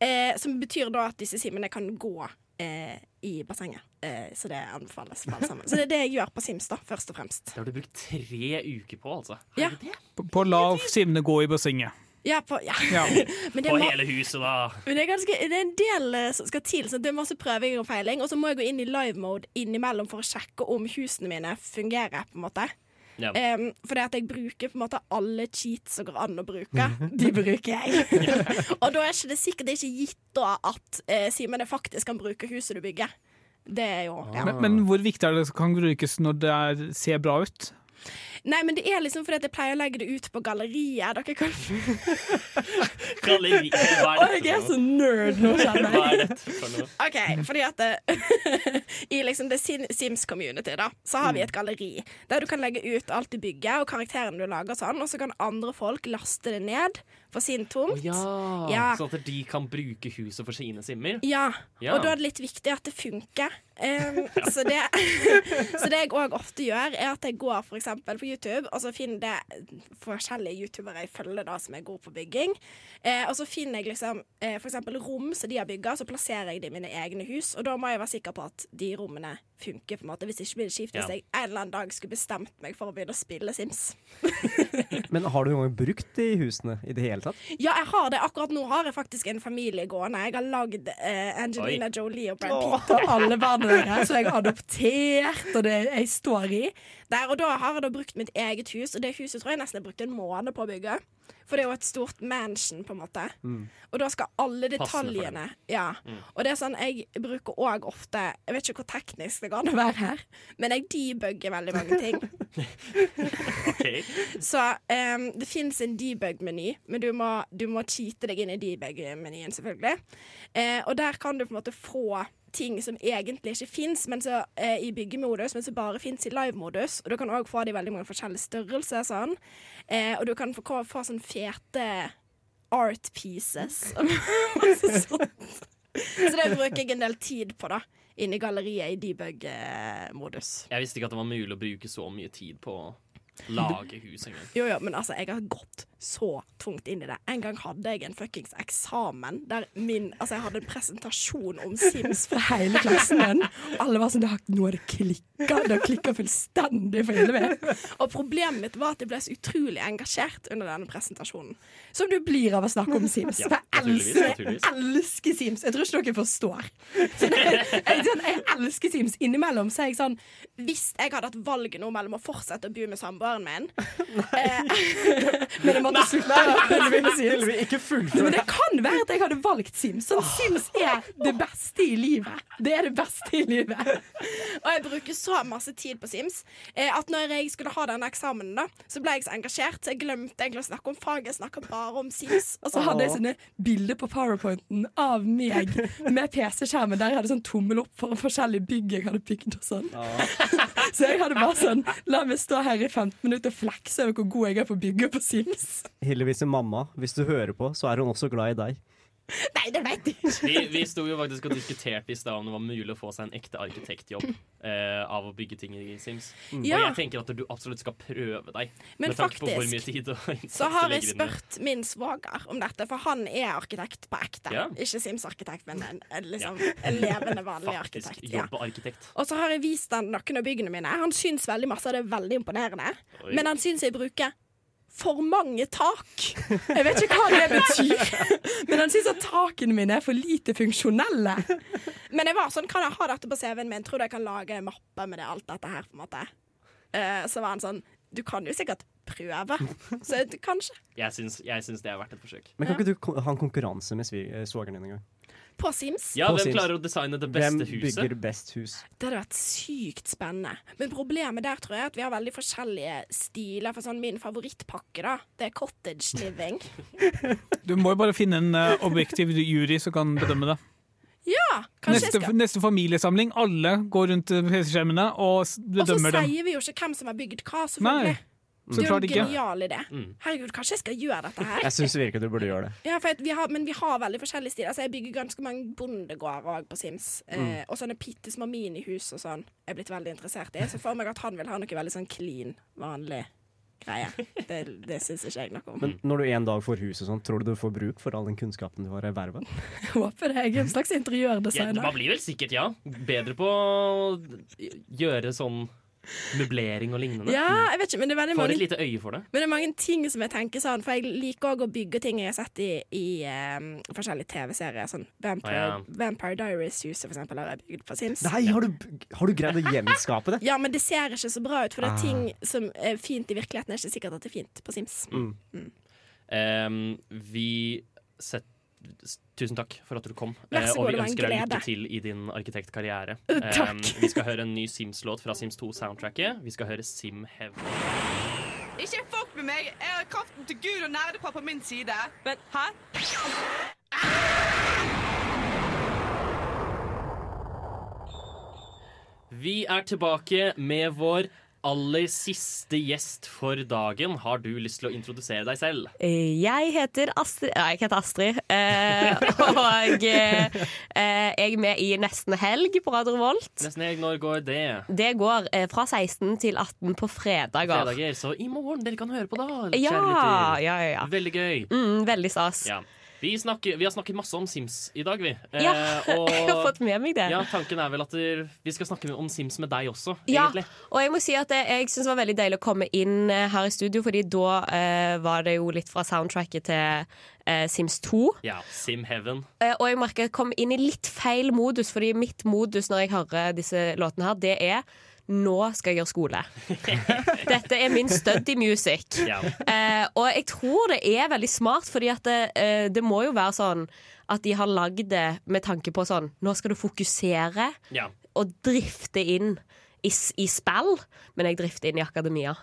Eh, som betyr da at disse simmene kan gå eh, i bassenget. Eh, så det anbefales for alle sammen. Så det er det jeg gjør på Sims, da, først og fremst. Det har du brukt tre uker på, altså. Ja. På, på la simene gå i bassenget. Ja, på, ja. Ja. Men det På må- hele huset, da. Men det er, ganske, det er en del eh, som skal til, så det er masse prøving og feiling. Og så må jeg gå inn i live mode innimellom for å sjekke om husene mine fungerer. på en måte Ja. um, For det at jeg bruker på en måte alle cheats som går an å bruke. De bruker jeg. og da er ikke det sikkert det er ikke gitt da at uh, Simen faktisk kan bruke huset du bygger. Det er jo ja. Men, men hvor viktig er det at det kan brukes når det er, ser bra ut? Nei, men det er liksom fordi at jeg pleier å legge det ut på galleriet. Dere kan Galleri. Hva Å, er jeg er så nerd nå, kjenner er jeg. dette for noe? OK, fordi at I liksom The Sims-community da Så har vi et galleri der du kan legge ut alt du bygger, og karakterene du lager, og sånn, og så kan andre folk laste det ned for sin tomt. Oh, ja. Ja. Sånn at de kan bruke huset for sine simmer? Ja, Ja. og da er det litt viktig at det funker. Um, så, det, så det jeg òg ofte gjør, er at jeg går for eksempel på YouTube, og så finner det forskjellige youtubere jeg følger da som er gode på bygging. Eh, og så finner jeg liksom eh, eksempel rom som de har bygga, så plasserer jeg det i mine egne hus. Og da må jeg være sikker på at de rommene funker, på en måte. Hvis ikke blir det kjipt hvis Ja. jeg en eller annen dag skulle bestemt meg for å begynne å spille Sims. Men har du noen gang brukt de husene i det hele tatt? Ja, jeg har det. Akkurat nå har jeg faktisk en familie gående. Jeg har lagd eh, Angelina Oi. Jolie og Brad Pitt og alle barna deres, som jeg har adoptert, og det jeg står i. Der, og da har jeg da brukt mitt eget hus, og det huset tror jeg nesten jeg brukte en måned på å bygge. For det er jo et stort mansion, på en måte. Og da skal alle detaljene Ja. Mm. Og det er sånn, jeg bruker òg ofte Jeg vet ikke hvor teknisk det kan være her, men jeg debugger veldig mange ting. Så um, det fins en debug-meny, men du må, du må cheate deg inn i debug-menyen, selvfølgelig. Uh, og der kan du på en måte få ting som egentlig ikke fins uh, i byggemodus, men som bare fins i live-modus. Og du kan òg få det i veldig mange forskjellige størrelser. Sånn. Uh, og du kan få, få sånn fete art pieces. Så det bruker jeg en del tid på, da. Inne i galleriet i debug-modus. Jeg visste ikke at det var mulig å bruke så mye tid på lage hus engang. Jo, jo, men altså, jeg har gått så tungt inn i det. En gang hadde jeg en fuckings eksamen der min Altså, jeg hadde en presentasjon om Sims for hele klassen min. Alle var sånn Nå har det klikka. Det har klikka fullstendig for helvete. Og problemet mitt var at jeg ble så utrolig engasjert under denne presentasjonen. Som du blir av å snakke om Sims. Ja, jeg elsker, jeg elsker Sims. Jeg tror ikke dere forstår. Sånn, jeg, jeg, sånn, jeg elsker Sims. Innimellom så er jeg sånn Hvis jeg hadde hatt valget nå mellom å fortsette å bo med samboeren min eh, Men jeg måtte slutte Ikke Men det kan være at jeg hadde valgt Sims. Sånn, Sims er det beste i livet. Det er det beste i livet. Og jeg bruker så masse tid på Sims eh, at når jeg skulle ha denne eksamenen, da, så ble jeg så engasjert, så jeg glemte egentlig å snakke om faget. Jeg snakka bare om Sims. Og så hadde jeg sånne bilder på powerpointen av meg med PC-skjermen der jeg hadde sånn tommel opp for forskjellige bygg jeg hadde bygd og sånn. Så jeg hadde bare sånn La meg stå her i 15 minutter og flekse over hvor god jeg er på å bygge på Sims. Hillevis mamma, hvis du hører på, så er hun også glad i deg. Nei, det vet jeg ikke. Vi, vi sto jo faktisk og diskuterte i stad om det var mulig å få seg en ekte arkitektjobb eh, av å bygge ting i Sims. Mm. Og jeg tenker at du absolutt skal prøve deg. Men faktisk, Så har jeg spurt min svoger om dette, for han er arkitekt på ekte. Ja. Ikke Sims-arkitekt, men en, en, liksom, en levende, vanlig Faktisk arkitekt. Ja. arkitekt. Og så har jeg vist han noen av byggene mine. Han syns veldig masse og det er veldig imponerende. Oi. Men han syns jeg bruker for mange tak. Jeg vet ikke hva det betyr, men han syns at takene mine er for lite funksjonelle. Men jeg var sånn, kan jeg ha dette på CV-en min? Tror du jeg kan lage en mappe med det, alt dette her? på en måte? Eh, så var han sånn Du kan jo sikkert prøve. Så kanskje. Jeg syns, jeg syns det er verdt et forsøk. Men kan ikke du ha en konkurranse med eh, svogeren din en gang? På Sims. Ja, På Hvem Sims. klarer å designe det Hvem beste huset? bygger best hus? Det hadde vært sykt spennende. Men problemet der tror jeg er at vi har veldig forskjellige stiler. For sånn Min favorittpakke da Det er cottage living. Du må jo bare finne en eh, objektiv jury som kan bedømme det. Ja, kanskje Neste, jeg skal neste familiesamling, alle går rundt eh, PC-skjermene og s- Og så bedømmer dem. sier vi jo ikke hvem som har bygd hva, selvfølgelig. Nei, så det er jo en genial idé. det. Herregud, kanskje jeg skal gjøre dette her? Jeg syns virkelig du burde gjøre det. Ja, for at vi har, men vi har veldig forskjellige stiler. Altså, jeg bygger ganske mange bondegårder òg på Sims. Eh, Mm. og sånne bitte små minihus og sånn. Jeg er blitt veldig interessert i. Så for meg at han vil ha noe veldig sånn clean, vanlig greie. Det, det syns ikke jeg noe om. Men når du en dag får hus og sånn, tror du du får bruk for all den kunnskapen du har ervervet? Håper det. Jeg er en slags Ja, interiørdesigner. man blir vel sikkert, ja. Bedre på å gjøre sånn møblering og lignende. Ja, jeg vet ikke, men det er veldig Får mange et lite øye for det. Men det er mange ting som jeg tenker sånn, for jeg liker òg å bygge ting jeg har sett i, i um, forskjellige TV-serier. Sånn Vampire, Ah, Vampire Diaries-huset, for eksempel, har jeg bygd på Sims. Nei, har du, har du greid å gjenskape det? Ja, men det ser ikke så bra ut, for det Ah. er ting som er fint i virkeligheten, det er ikke sikkert at det er fint på Sims. Mm. Em, vi set, s- Tusen takk for at du kom. Eh, og vi ønsker deg lykke til i din arkitektkarriere. Takk. Vi skal høre en ny Sims-låt fra Sims 2-soundtracket. Vi skal høre Sim Heaven. Ikke fuck med meg! Jeg har kraften til Gud og nerdepar på min side. Men hæ? Vi er tilbake med vår aller siste gjest for dagen. Har du lyst til å introdusere deg selv? Jeg heter Astrid Nei, jeg heter Astrid. Eh, og eh, jeg er med i Nesten helg på Radio Volt. Nesten helg, når går det? Det går eh, fra 16 til 18 på fredager. Fredager. Så i morgen dere kan høre på da, Ja, ja, ja, ja. Veldig gøy. Mm, veldig stas. Ja. Vi, snakker, vi har snakket masse om Sims i dag, vi. Ja, Eh, og, jeg har fått med meg det. Ja, Tanken er vel at vi skal snakke om Sims med deg også, Ja, egentlig. og jeg må si at jeg synes det var veldig deilig å komme inn eh, her i studio, fordi da eh, var det jo litt fra soundtracket til eh, Sims 2. Ja, Sim Heaven. Eh, og jeg merker jeg kom inn i litt feil modus, fordi mitt modus når jeg hører disse låtene her, det er nå skal jeg gjøre skole. Dette er min study music. Ja. Eh, og jeg tror det er veldig smart, fordi at det, eh, det må jo være sånn at de har lagd det med tanke på sånn Nå skal du fokusere Ja. og drifte inn i, i spill, men jeg drifter inn i akademia.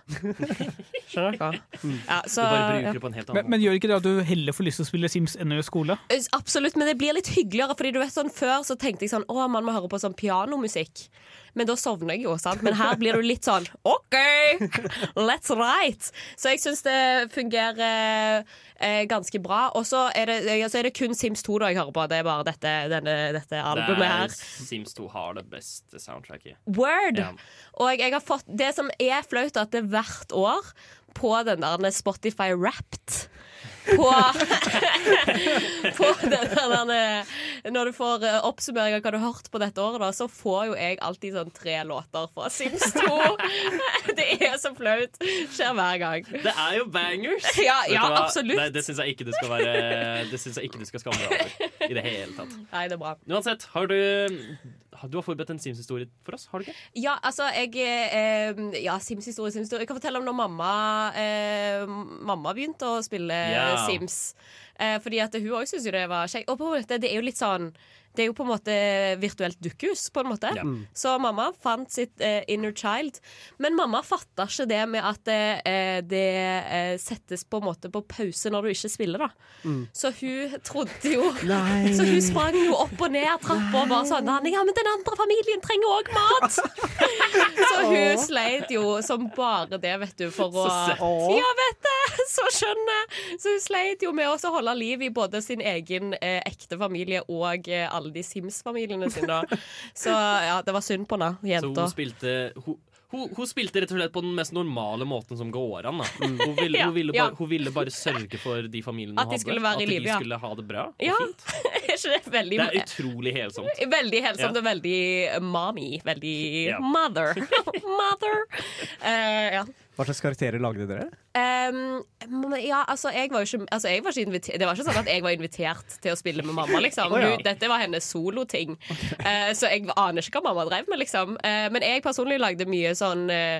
Skjønner dere? Ja, så, ja. Men, men gjør ikke det at du heller får lyst til å spille Sims enn å gjøre skole? Absolutt, men det blir litt hyggeligere. Fordi du vet sånn Før så tenkte jeg sånn Å, man må høre på sånn pianomusikk. Men da sovner jeg jo, sant? Men her blir du litt sånn OK, let's write. Så jeg syns det fungerer eh, ganske bra. Og så er, det, er det kun Sims 2 da jeg hører på. Det er bare dette, denne, dette albumet er- her. Sims 2 har det beste soundtracket. Word! Yeah. Og jeg har fått Det som er flaut, er at det hvert år på den der Spotify Wrapped på, der, Når du får eh, oppsummering av hva du har hørt på dette året, da, så får jo jeg alltid sånn tre låter fra Sims 2. Det er så flaut. Skjer hver gang. Det er jo bangers! Ja, ja, absolutt. Det, det syns jeg ikke du skal være Det syns jeg ikke du skal skamme deg over i det hele tatt. Nei, det er bra. Uansett, har du Du har forberedt en Sims-historie for oss, har du ikke? Ja, altså, jeg eh, Ja, Sims-historie, Sims-historie. Jeg kan fortelle om når mamma eh, Mamma begynte å spille yeah. Sims. Eh, fordi at hun òg syntes jo det var kjekt. Og på måte, det er jo litt sånn det er jo på en måte virtuelt dukkehus, på en måte. Ja. Mm. Så mamma fant sitt eh, inner child. Men mamma fatta ikke det med at eh, det eh, settes på en måte på pause når du ikke spiller, da. Mm. Så hun trodde jo Nei. Så hun sprang jo opp og ned trappa og bare sånn Ja, men den andre familien trenger òg mat! Så hun sleit jo som bare det, vet du, for å Ja, vet du! Så skjønner Så hun sleit jo med å holde liv i både sin egen eh, ekte familie og eh, alle de Sims-familiene sine. Så ja, det var synd på henne, Så jenta. hun spilte hun, hun, hun spilte rett og slett på den mest normale måten som går an. Da. Hun, ville, Ja, hun, ville ja. bare, hun ville bare sørge for de familiene At hun de hadde. skulle være i at de skulle ha det bra. og Ja, fint. det veldig Det er utrolig helsomt. Veldig helsomt og veldig mommy. Veldig mother. mother. Uh, ja. Hva slags karakterer lagde dere? Um, ja, altså, jeg var jo ikke, altså, var ikke Det var ikke sånn at jeg var invitert til å spille med mamma. Liksom. oh, ja. Hun, dette var hennes soloting. Eh, så jeg aner ikke hva mamma drev med, liksom. Uh, men jeg personlig lagde mye sånn uh,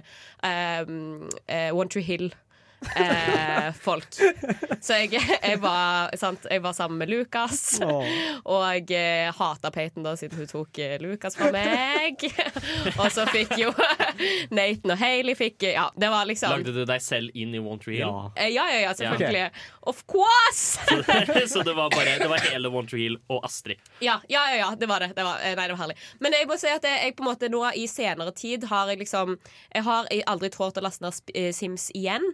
One Tree Hill. Eh, folk. Så jeg, jeg, var, sant, jeg var sammen med Lukas, oh. og jeg eh, hata Peyton da, siden hun tok eh, Lukas fra meg. og så fikk jo Nathan og Hailey fikk Ja, det var liksom Lagde du deg selv inn i One Tree Hill? Ja, Ja, ja, ja, selvfølgelig. Of course! så det var bare Det var hele One Tree Hill og Astrid. ja, ja, ja, ja, det var det. det var, eh, nei, det var herlig. Men jeg må si at jeg på en måte nå i senere tid har jeg liksom Jeg har aldri trådt å laste ned eh, Sims igjen.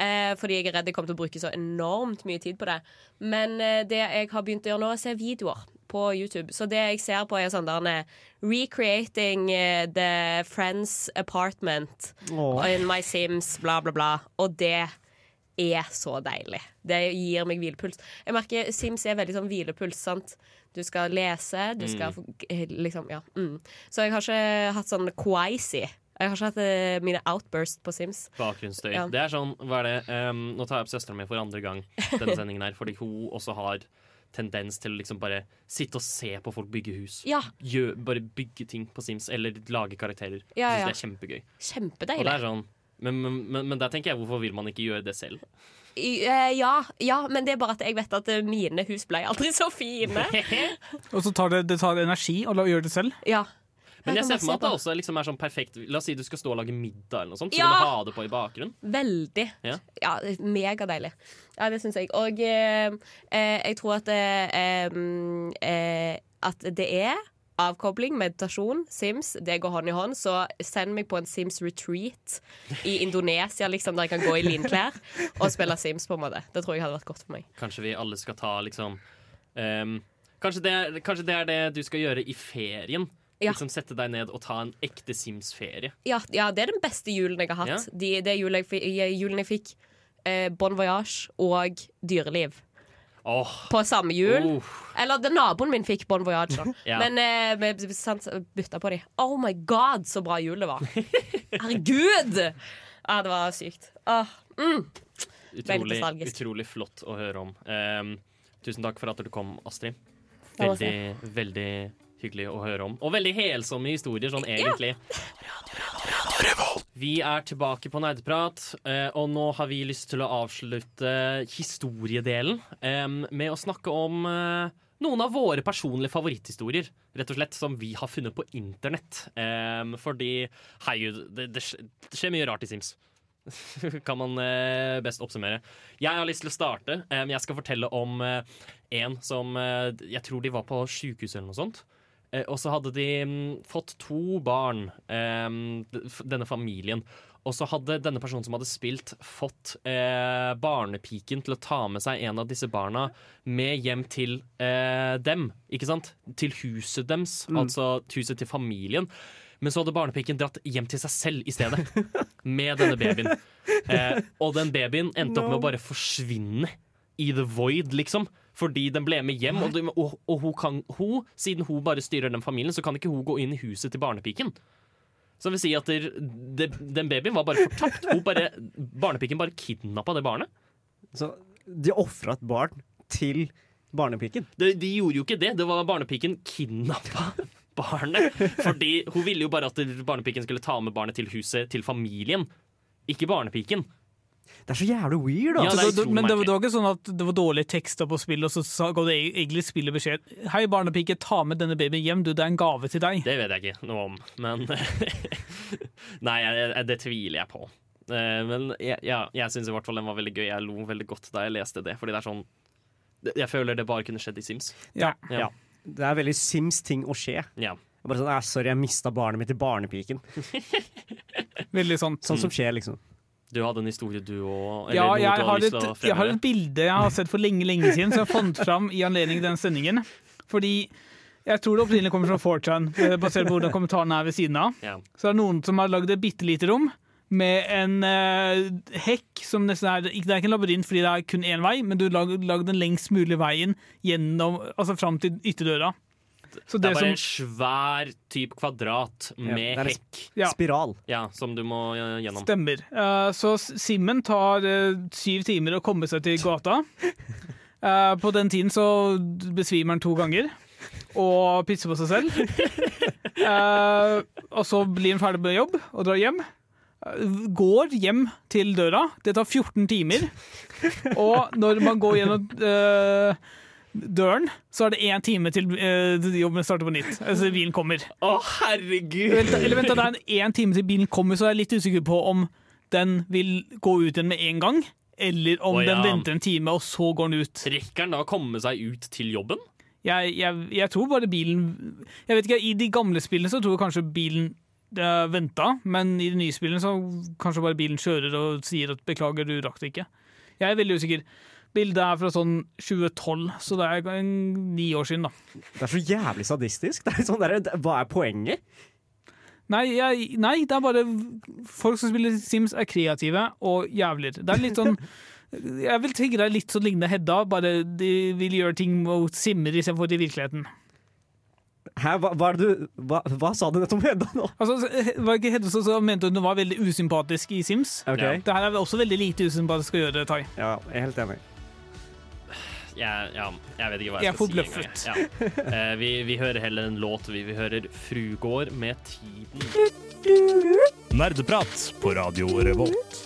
Eh, fordi jeg er redd jeg kommer til å bruke så enormt mye tid på det. Men eh, det jeg har begynt å gjøre nå, er å se videoer på YouTube. Så det jeg ser på, er sånn der eh, Recreating eh, the friend's apartment oh. in my Sims, bla, bla, bla. Og det er så deilig. Det gir meg hvilepuls. Jeg merker Sims er veldig sånn hvilepuls. sant? Du skal lese, du skal Mm. eh, liksom, ja. Mm. Så jeg har ikke hatt sånn quasi. Jeg har ikke hatt eh, mine outburst på Sims. Bakgrunnsstøy. Ja. Det er sånn, hva er det um, Nå tar jeg opp søstera mi for andre gang denne sendingen her, fordi hun også har tendens til å liksom bare sitte og se på folk bygge hus. Ja. Gjø, bare bygge ting på Sims, eller lage karakterer. Ja, Jeg ja. det er kjempegøy. Og det er sånn men, men, men, men der tenker jeg, hvorfor vil man ikke gjøre det selv? Eh, ja, ja, men det er bare at jeg vet at eh, mine hus ble aldri så fine. Og så tar det, det tar energi å gjøre det selv. Ja. Men jeg kan ser for meg at det også liksom er sånn perfekt La oss si du skal stå og lage middag, eller noe sånt, så Ja! vil du ha det på i bakgrunnen. Veldig. Ja. Ja, megadeilig. Ja, det syns jeg. Og eh, eh, jeg tror at det, eh, eh, at det er avkobling, meditasjon, Sims. Det går hånd i hånd. Så send meg på en Sims retreat i Indonesia, liksom, der jeg kan gå i linklær og spille Sims. på en måte Det tror jeg hadde vært godt for meg. Kanskje vi alle skal ta liksom um, kanskje, det, kanskje det er det du skal gjøre i ferien? Ja. Liksom Sette deg ned og ta en ekte Sims-ferie. Ja, ja, det er den beste julen jeg har hatt. Ja. De, det julen jeg, fi- julen jeg fikk eh, Bon Voyage og Dyreliv. Oh. På samme jul. Uh. Eller det, naboen min fikk Bon Voyage. da. Ja. Men eh, vi bytta på de. Oh my god, så bra jul det var! Herregud! Ja, det var sykt. Ah, mm. Utrolig, utrolig flott å høre om. Um, tusen takk for at du kom, Astrid. Veldig, veldig hyggelig å høre om. Og veldig helsomme historier, sånn egentlig. Vi er tilbake på Nerdeprat, eh, og nå har vi lyst til å avslutte historiedelen med å snakke om eh, noen av våre personlige favoritthistorier, rett og slett, som vi har funnet på internett. Fordi, herregud, det, det, det skjer mye rart i Sims. kan man eh, best oppsummere. Jeg har lyst til å starte. Jeg skal fortelle om en som Jeg tror de var på sjukehuset eller noe sånt. Eh, og så hadde de mm, fått to barn, em, denne familien. Og så hadde denne personen som hadde spilt, fått eh, barnepiken til å ta med seg en av disse barna med hjem til eh, dem. Ikke sant? Til huset deres, Mm. altså huset til familien. Men så hadde barnepiken dratt hjem til seg selv i stedet, med denne babyen. Eh, og den babyen endte opp med å bare forsvinne i the void, liksom. Fordi den ble med hjem, og, og, og hun kan, hun, siden hun bare styrer den familien, så kan ikke hun gå inn i huset til barnepiken. Så det vil si at der, de, den babyen var bare fortapt. Bare, barnepiken bare kidnappa det barnet. Så de ofra et barn til barnepiken? De, de gjorde jo ikke det. Det var barnepiken kidnappa barnet. Fordi hun ville jo bare at barnepiken skulle ta med barnet til huset til familien. Ikke barnepiken. Det er så jævlig weird, da. Ja, det det- men det, var- det var ikke sånn at det var dårlige tekster på spillet, og så sa- ga det egentlig spillet beskjed Hei, barnepike, ta med denne babyen hjem, du, det er en gave til deg. Det vet jeg ikke noe om, men Nei, jeg, jeg, det tviler jeg på. Eh, Men jeg, ja, jeg syns i hvert fall den var veldig gøy. Jeg lo veldig godt da jeg leste det. Fordi det er sånn Jeg føler det bare kunne skjedd i Sims. Ja. Ja. Det er veldig Sims-ting å skje. Ja. Bare sånn, Sorry, jeg mista barnet mitt i barnepiken. Veldig sånn. Sånn som skjer, liksom. Du hadde en historie, du òg? Ja, jeg har, et, jeg har et bilde jeg har sett for lenge, lenge siden, som jeg fant fram i anledning den sendingen. Fordi jeg tror det opprinnelig kommer fra 4chan, eh, basert på hvordan kommentaren er ved siden av. Ja. Så er noen som har lagd et bitte lite rom med en uh, hekk som nesten er Det er ikke en labyrint fordi det er kun én vei, men du har lagd, den lengst mulige veien gjennom, altså fram til ytterdøra. Så Det er bare som- en svær type kvadrat med ja, hekk. Ja. Spiral. Ja, som du må eh, gjennom. Stemmer. Uh, så Simmen tar uh, syv timer å komme seg til gata. Uh, på den tiden så besvimer han to ganger og pisser på seg selv. Eh, og så blir han ferdig med jobb og drar hjem. Går hjem til døra. Det tar 14 timer. Og når man går gjennom eh, døren, så er det én time til eh, jobben starter på nytt. Altså bilen kommer. Å, herregud! Vent, eller vent, det er en én time til bilen kommer, så er jeg litt usikker på om den vil gå ut igjen med en gang, eller om Å, ja. den venter en time, og så går den ut. Rekker den da å komme seg ut til jobben? Jeg, jeg, jeg tror bare bilen Jeg vet ikke, I de gamle spillene så tror jeg kanskje bilen uh, venta, men i de nye spillene så kanskje bare bilen kjører og sier at 'beklager, du rakk det ikke'. Jeg er veldig usikker. Bildet er fra sånn 2012, så det er ni år siden, da. Det er så jævlig sadistisk. Det er sånn der, hva er poenget? Nei, jeg, nei, det er bare folk som spiller Sims er kreative og jævler. Det er litt sånn Jeg vil det er litt sånn lignende Hedda, bare de vil gjøre ting mot simmer istedenfor i virkeligheten. Hæ, hva, hva, du, hva, hva sa du nettopp om Hedda nå? Altså, var ikke Hedda som mente hun var veldig usympatisk i Sims? Ok. Det her er også veldig lite usympatisk å gjøre, Tai. Ja, jeg er helt enig. Jeg, ja, jeg vet ikke hva Jeg jeg skal si engang. forbløffet. Ja. Eh, vi, vi hører heller en låt. Vi, vi hører Frugård med 'Tiden'. Nerdeprat på Radio Revolt.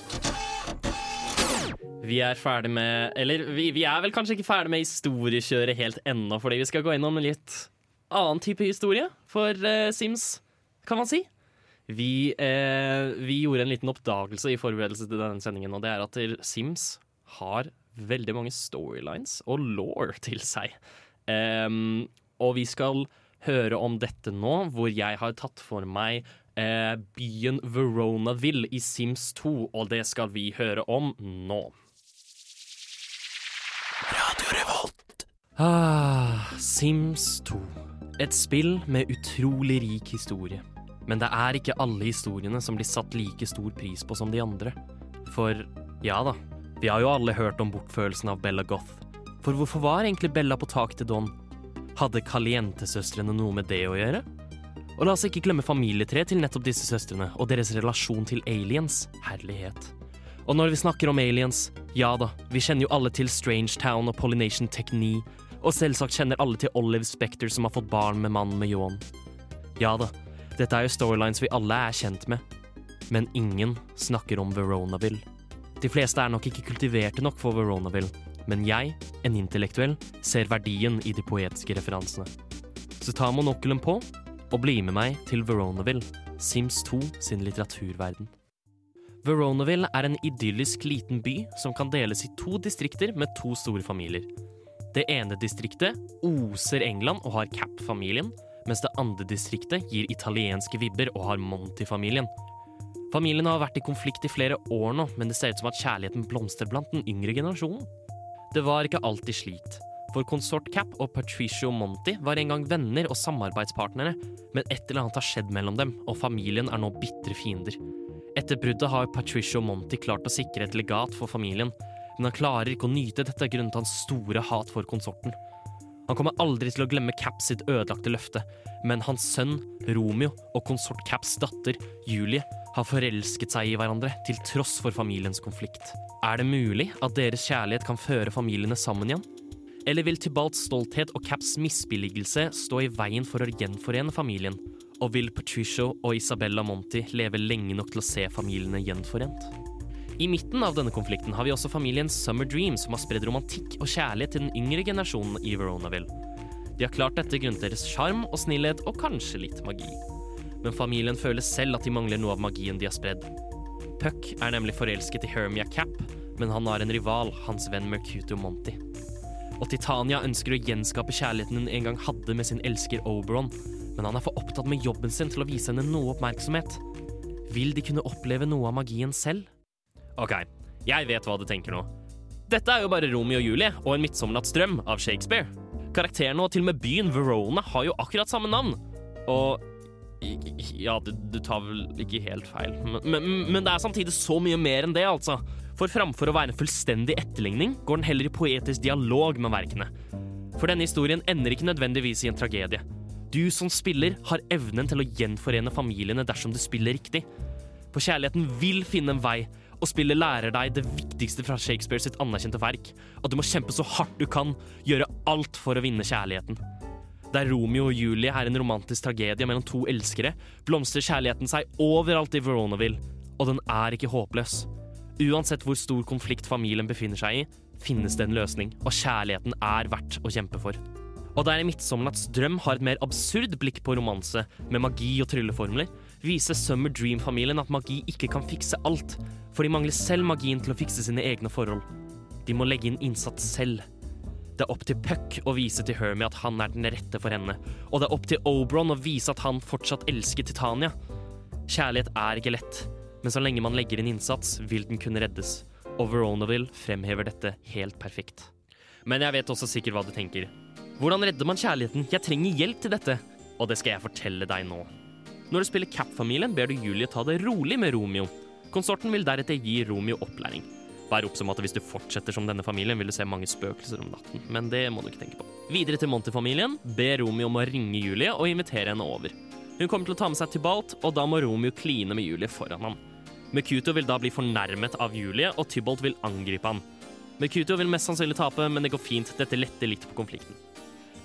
Vi er ferdig med Eller vi, vi er vel kanskje ikke ferdig med historiekjøret helt ennå, fordi vi skal gå innom en litt annen type historie for eh, Sims, kan man si. Vi, eh, vi gjorde en liten oppdagelse i forberedelse til denne sendingen, og det er at Sims har veldig mange storylines og law til seg. Um, og vi skal høre om dette nå, hvor jeg har tatt for meg eh, byen Veronaville i Sims 2, og det skal vi høre om nå. Ah, Sims 2. Et spill med utrolig rik historie. Men det er ikke alle historiene som blir satt like stor pris på som de andre. For ja da, vi har jo alle hørt om bortførelsen av Bella Goth. For hvorfor var egentlig Bella på taket til Don? Hadde Caliente-søstrene noe med det å gjøre? Og la oss ikke glemme familietreet til nettopp disse søstrene og deres relasjon til aliens. Herlighet. Og når vi snakker om aliens, ja da, vi kjenner jo alle til Strange Town og Pollination Technique, og selvsagt kjenner alle til Olive Spector som har fått barn med mannen med ljåen. Ja da, dette er jo storylines vi alle er kjent med. Men ingen snakker om Veronaville. De fleste er nok ikke kultiverte nok for Veronaville, men jeg, en intellektuell, ser verdien i de poetiske referansene. Så ta monokkelen på, og bli med meg til Veronaville, Sims 2 sin litteraturverden. Veronaville er en idyllisk liten by som kan deles i to distrikter med to store familier. Det ene distriktet oser England og har Cap-familien, mens det andre distriktet gir italienske vibber og har Monty-familien. Familien har vært i konflikt i flere år nå, men det ser ut som at kjærligheten blomstrer blant den yngre generasjonen. Det var ikke alltid slit, For konsort Cap og Patricio Monty var en gang venner og samarbeidspartnere, men et eller annet har skjedd mellom dem, og familien er nå bitre fiender. Etter bruddet har Patricio Monty klart å sikre et legat for familien, men han klarer ikke å nyte dette grunnet hans store hat for konsorten. Han kommer aldri til å glemme Cap sitt ødelagte løfte, men hans sønn Romeo og konsort Caps datter Julie har forelsket seg i hverandre til tross for familiens konflikt. Er det mulig at deres kjærlighet kan føre familiene sammen igjen? Eller vil Tybalts stolthet og Caps misbilligelse stå i veien for å gjenforene familien? Og vil Patricio og Isabella Monti leve lenge nok til å se familiene gjenforent? I midten av denne konflikten har vi også familien Summer Dream, som har spredd romantikk og kjærlighet til den yngre generasjonen i Veronaville. De har klart dette grunnet deres sjarm og snillhet og kanskje litt magi. Men familien føler selv at de mangler noe av magien de har spredd. Puck er nemlig forelsket i Hermia Cap, men han har en rival, hans venn Mercutio Monty. Og Titania ønsker å gjenskape kjærligheten hun en gang hadde med sin elsker Oberon, men han er for opptatt med jobben sin til å vise henne noe oppmerksomhet. Vil de kunne oppleve noe av magien selv? OK, jeg vet hva du tenker nå. Dette er jo bare Romeo og Julie og En midtsommernattsdrøm av Shakespeare. Karakterene og til og med byen Verona har jo akkurat samme navn. Og ja, du, tar vel ikke helt feil, men, men, men det er samtidig så mye mer enn det, altså. For framfor å være en fullstendig etterligning, går den heller i poetisk dialog med verkene. For denne historien ender ikke nødvendigvis i en tragedie. Du som spiller har evnen til å gjenforene familiene dersom du spiller riktig. For kjærligheten vil finne en vei, og spillet lærer deg det viktigste fra Shakespeare sitt anerkjente verk, at du må kjempe så hardt du kan, gjøre alt for å vinne kjærligheten. Der Romeo og Julie er en romantisk tragedie mellom to elskere, blomstrer kjærligheten seg overalt i Veronaville, og den er ikke håpløs. Uansett hvor stor konflikt familien befinner seg i, finnes det en løsning, og kjærligheten er verdt å kjempe for. Og der Midtsommernatts drøm har et mer absurd blikk på romanse, med magi og trylleformler, viser Summer Dream-familien at magi ikke kan fikse alt, for de mangler selv magien til å fikse sine egne forhold. De må legge inn innsats selv. Det er opp til Puck å vise til Hermie at han er den rette for henne, og det er opp til Oberon å vise at han fortsatt elsker Titania. Kjærlighet er ikke lett, men så lenge man legger inn innsats, vil den kunne reddes. og Veronaville fremhever dette helt perfekt. Men jeg vet også sikkert hva du tenker. Hvordan redder man kjærligheten? Jeg trenger hjelp til dette. Og det skal jeg fortelle deg nå. Når du spiller Cap-familien, ber du Julie ta det rolig med Romeo. Konsorten vil deretter gi Romeo opplæring. Vær obs som at hvis du fortsetter som denne familien, vil du se mange spøkelser om natten, men det må du ikke tenke på. Videre til Monty-familien. Be Romeo om å ringe Julie og invitere henne over. Hun kommer til å ta med seg Tybalt, og da må Romeo kline med Julie foran ham. Mekuto vil da bli fornærmet av Julie, og Tybalt vil angripe han. Mekuto vil mest sannsynlig tape, men det går fint. Dette letter litt på konflikten.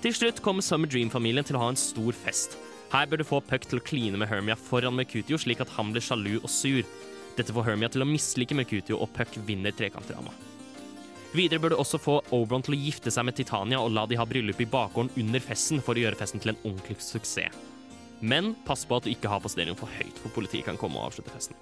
Til slutt kommer Summer Dream-familien til å ha en stor fest. Her bør du få Puck til å kline med Hermia foran Mercutio, slik at han blir sjalu og sur. Dette får Hermia til å mislike Mercutio, og Puck vinner trekantdrama. Videre bør du også få Oberon til å gifte seg med Titania og la de ha bryllup i bakgården under festen for å gjøre festen til en ordentlig suksess. Men pass på at du ikke har posteringen for høyt, for politiet kan komme og avslutte festen.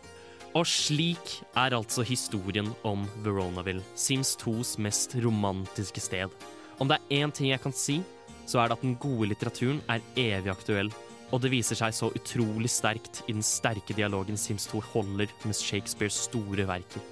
Og slik er altså historien om Veronaville, Sims 2s mest romantiske sted. Om det er én ting jeg kan si, så er det at den gode litteraturen er evig aktuell, og det viser seg så utrolig sterkt i den sterke dialogen Sims 2 holder med Shakespeares store verker.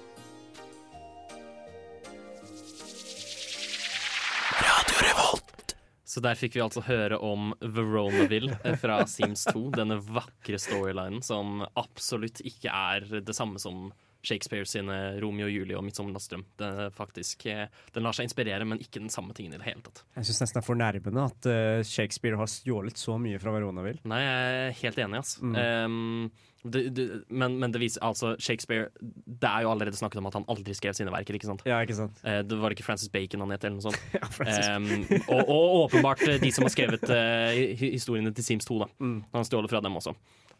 Så der fikk vi altså høre om Veronaville eh, fra Sims 2. Denne vakre storylinen som absolutt ikke er det samme som Shakespeare sine Romeo og Julie og Midtsommernatts drøm. Den, eh, den lar seg inspirere, men ikke den samme tingen i det hele tatt. Jeg syns nesten det er fornærmende at uh, Shakespeare har stjålet så mye fra Veronaville. Nei, jeg er helt enig, ass. Mm. Um, det, det, men, men det viser altså Shakespeare Det er jo allerede snakket om at han aldri skrev sine verker, ikke sant? Ja, ikke sant? Uh, det var ikke Francis Bacon han het, eller noe sånt? Ja. Um, og, og åpenbart de som har skrevet uh, historiene til Sims 2, da. Mm. Han stjåler fra dem også.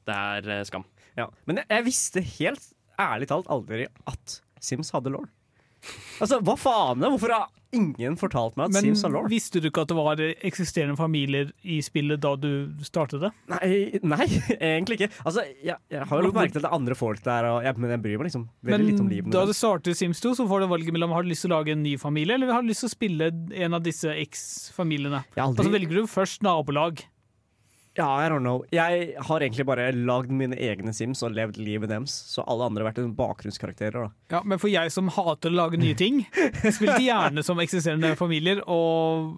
Det er skam. Ja. Men jeg, jeg visste helt ærlig talt aldri at Sims hadde law. Altså, hva faen? Hvorfor har ingen fortalt meg at Men Sims har law? visste du ikke at det var eksisterende familier i spillet da du startet det? Nei, nei, egentlig ikke. Altså, jeg, jeg har jo lagt merke til at det er andre folk der, og jeg, men jeg bryr meg liksom veldig Men litt om livet. Men da du startet starter Sims 2, så får du valget mellom har du lyst til å lage en ny familie, eller har du lyst til å spille en av disse eks-familiene. Jeg aldri- Altså, velger du først nabolag. Ja, I don't know. Jeg har egentlig bare lagd mine egne Sims og levd livet deres, så alle andre har vært bakgrunnskarakterer. da. Ja, Men for jeg som hater å lage nye ting, spilte gjerne som eksisterende familier. Og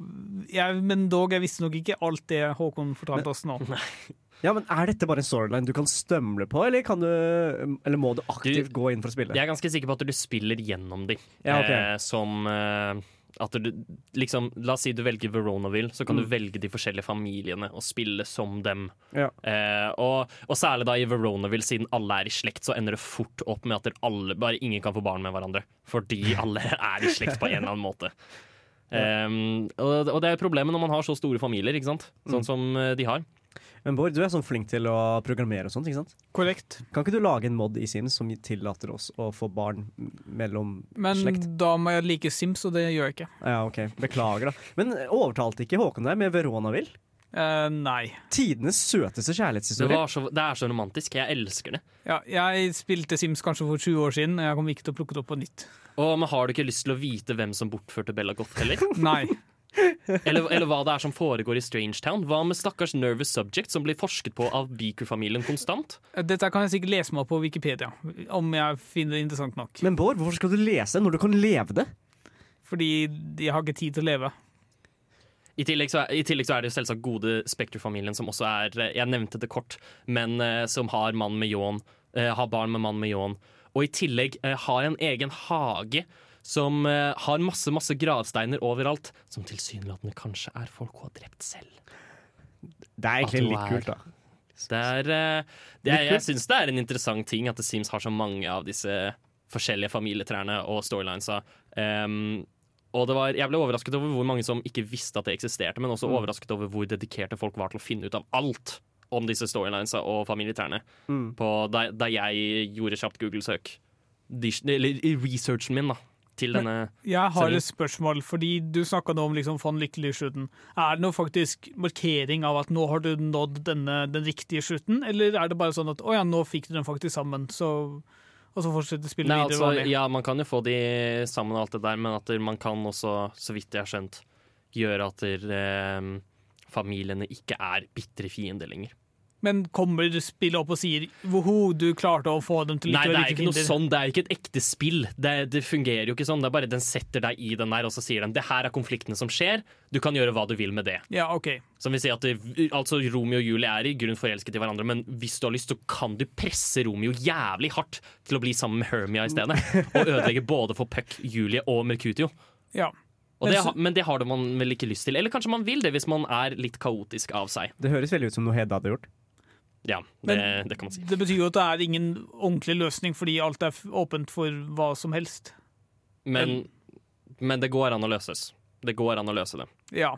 jeg, men dog, jeg visste nok ikke alt det Håkon fortalte oss nå. Ja, men Er dette bare en storyline du kan stømle på, eller, kan du, eller må du aktivt gå inn for å spille? Jeg er ganske sikker på at du spiller gjennom de. Ja, okay. eh, som eh, at du liksom La oss si du velger Veronaville, så kan Mm. du velge de forskjellige familiene og spille som dem. Ja. Eh, og, og særlig da i Veronaville, siden alle er i slekt, så ender det fort opp med at alle, bare ingen kan få barn med hverandre. Fordi alle er i slekt på en eller annen måte. Um, og, og det er problemet når man har så store familier, ikke sant? sånn Mm. som eh, de har. Men Bård, du er sånn flink til å programmere og sånt, ikke sant? Korrekt. Kan ikke du lage en mod i Sims som tillater oss å få barn mellom Men slekt? da må jeg like Sims, og det gjør jeg ikke. Ja, ok. Beklager, da. Men overtalte ikke Håkon deg med Veronaville? Uh, nei. Tidenes søteste Det, kjærlighetshistorie. var så, det er så romantisk. Jeg elsker det. Ja, jeg spilte Sims kanskje for 20 år siden, og jeg kommer ikke til å plukke det opp på nytt. Oh, men Har du ikke lyst til å vite hvem som bortførte Bella Goth heller? Nei. Eller, eller hva det er som foregår i Strangetown? Hva med stakkars nervous subject som blir forsket på av Beaker-familien konstant? Dette kan jeg sikkert lese meg opp på Wikipedia, om jeg finner det interessant nok. Men Bård, hvorfor skal du lese når du kan leve det? Fordi jeg har ikke tid til å leve. I tillegg, så er, I tillegg så er det jo selvsagt gode Spekter-familien, som også er eh, Jeg nevnte det kort, men eh, som har mann med ljåen. eh, har barn med mann med ljåen. Og i tillegg har en egen hage som eh, har masse masse gravsteiner overalt. Som tilsynelatende kanskje er folk hun har drept selv. Det er egentlig litt kult, da. Det er, eh, det er, jeg syns det er en interessant ting at The Sims har så mange av disse forskjellige familietrærne og storylinesa. Um, og det var, jeg ble overrasket over hvor mange som ikke visste at det eksisterte, men også Mm. overrasket over hvor dedikerte folk var til å finne ut av alt om disse storylinesa og familietrærne. Mm. Da, da jeg gjorde kjapt Google-søk. Eller researchen min, da. Til denne Jeg har et spørsmål, fordi du snakka nå om liksom von Lykkelig-slutten. Er det noe faktisk markering av at nå har du nådd denne, den riktige slutten, eller er det bare sånn at å ja, nå fikk du den faktisk sammen, så, og så fortsetter spillet Nei, videre altså, ja, man kan jo få de sammen og alt det der, men at man kan også, så vidt jeg har skjønt, gjøre at der, eh, familiene ikke er bitre fiender lenger. Men kommer spillet opp og sier Woho, du klarte å få dem til Nei, å det er like ikke noe sånn, det er ikke et ekte spill. Det, det fungerer jo ikke sånn. Det er bare Den setter deg i den der, og så sier den det her er konfliktene som skjer. Du kan gjøre hva du vil med det. Ja, ok. Som vil si at det, altså Romeo og Julie er i grunn forelsket i hverandre, men hvis du har lyst, så kan du presse Romeo jævlig hardt til å bli sammen med Hermia i stedet. Og ødelegge både for Puck, Julie og Mercutio. Ja. Og det, men det har man vel ikke lyst til. Eller kanskje man vil det hvis man er litt kaotisk av seg. Det høres veldig ut som noe Hedda hadde gjort. Ja, det, det kan man si. Det betyr jo at det er ingen ordentlig løsning, fordi alt er åpent for hva som helst. Men, men det går an å løses. Det går an å løse det. Ja.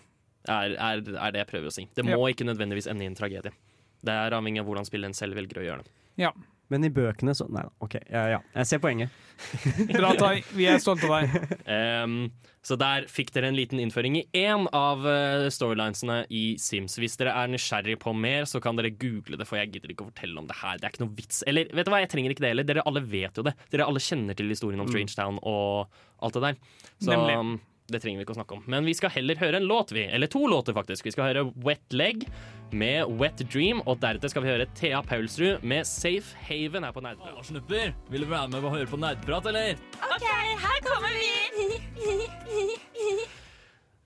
Er, er, er det jeg prøver å si. Det må ikke nødvendigvis ende i en tragedie. Det er avhengig av hvordan spilleren selv velger å gjøre det. Ja. Men i bøkene så Nei da, OK. Ja, ja. Jeg ser poenget. Bra, Tai. Vi er stolte av deg. Um, så der fikk dere en liten innføring i én av eh, storylinesene i Sims. Hvis dere er nysgjerrig på mer, så kan dere google det, for jeg gidder ikke å fortelle om det her. Det er ikke noe vits. Eller vet du hva, jeg trenger ikke det heller. Dere alle vet jo det. Dere alle kjenner til historien om Mm. Strange Town og alt det der. Så Nemlig. Det trenger vi ikke å snakke om. Men vi skal heller høre en låt, vi. Eller to låter, faktisk. Vi skal høre Wet Leg med Wet Dream, og deretter skal vi høre Thea Paulsrud med Safe Haven her på Nerdprat. Snupper, vil du være med og høre på nerdeprat, eller? OK, her kommer vi!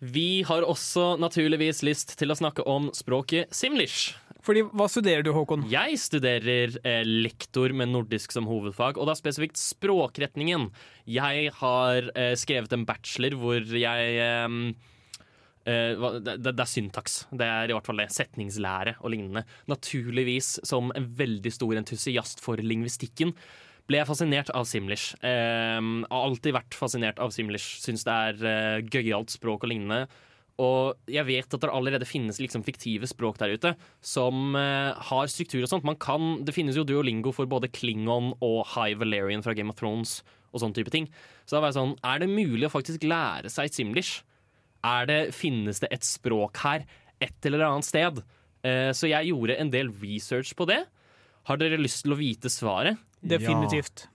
Vi har også naturligvis lyst til å snakke om språket simlish. Fordi, Hva studerer du, Håkon? Jeg studerer eh, lektor med nordisk som hovedfag, og da spesifikt språkretningen. Jeg har eh, skrevet en bachelor hvor jeg eh, eh, det, det er syntaks. Det er i hvert fall det. Setningslære og lignende. Naturligvis, som en veldig stor entusiast for lingvistikken, ble jeg fascinert av simlish. Eh, har alltid vært fascinert av simlish. Syns det er eh, gøyalt språk og lignende. Og jeg vet at det allerede finnes liksom fiktive språk der ute som eh, har struktur og sånt. Man kan, det finnes jo duolingo for både Klingon og High Valerian fra Game of Thrones og sånne type ting. Så da var jeg sånn, er det mulig å faktisk lære seg simlish? Er det, finnes det et språk her et eller annet sted? Eh, så jeg gjorde en del research på det. Har dere lyst til å vite svaret? Definitivt. Nei,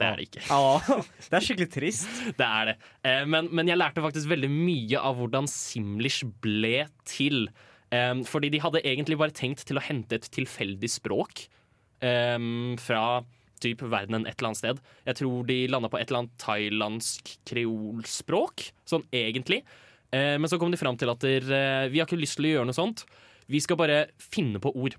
det er det ikke. det er skikkelig trist. Det er det. Eh, men, men jeg lærte faktisk veldig mye av hvordan Simlish ble til. Eh, fordi de hadde egentlig bare tenkt til å hente et tilfeldig språk eh, fra typ verdenen et eller annet sted. Jeg tror de landa på et eller annet thailandsk kreolspråk, sånn egentlig. Eh, men så kom de fram til at der, vi har ikke lyst til å gjøre noe sånt. Vi skal bare finne på ord.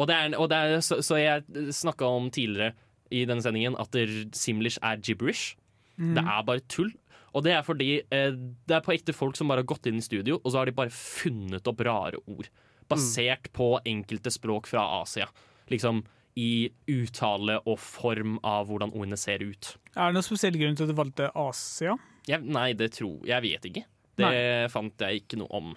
Og det er, og det er så, så jeg snakka om tidligere i denne sendingen at Simlish er gibberish. Mm. Det er bare tull. Og det er fordi eh, det er på ekte folk som bare har gått inn i studio, og så har de bare funnet opp rare ord. Basert på enkelte språk fra Asia. Liksom i uttale og form av hvordan ordene ser ut. Er det noen spesiell grunn til at du valgte Asia? Jeg, nei, det tror Jeg vet ikke. Det fant jeg ikke noe om.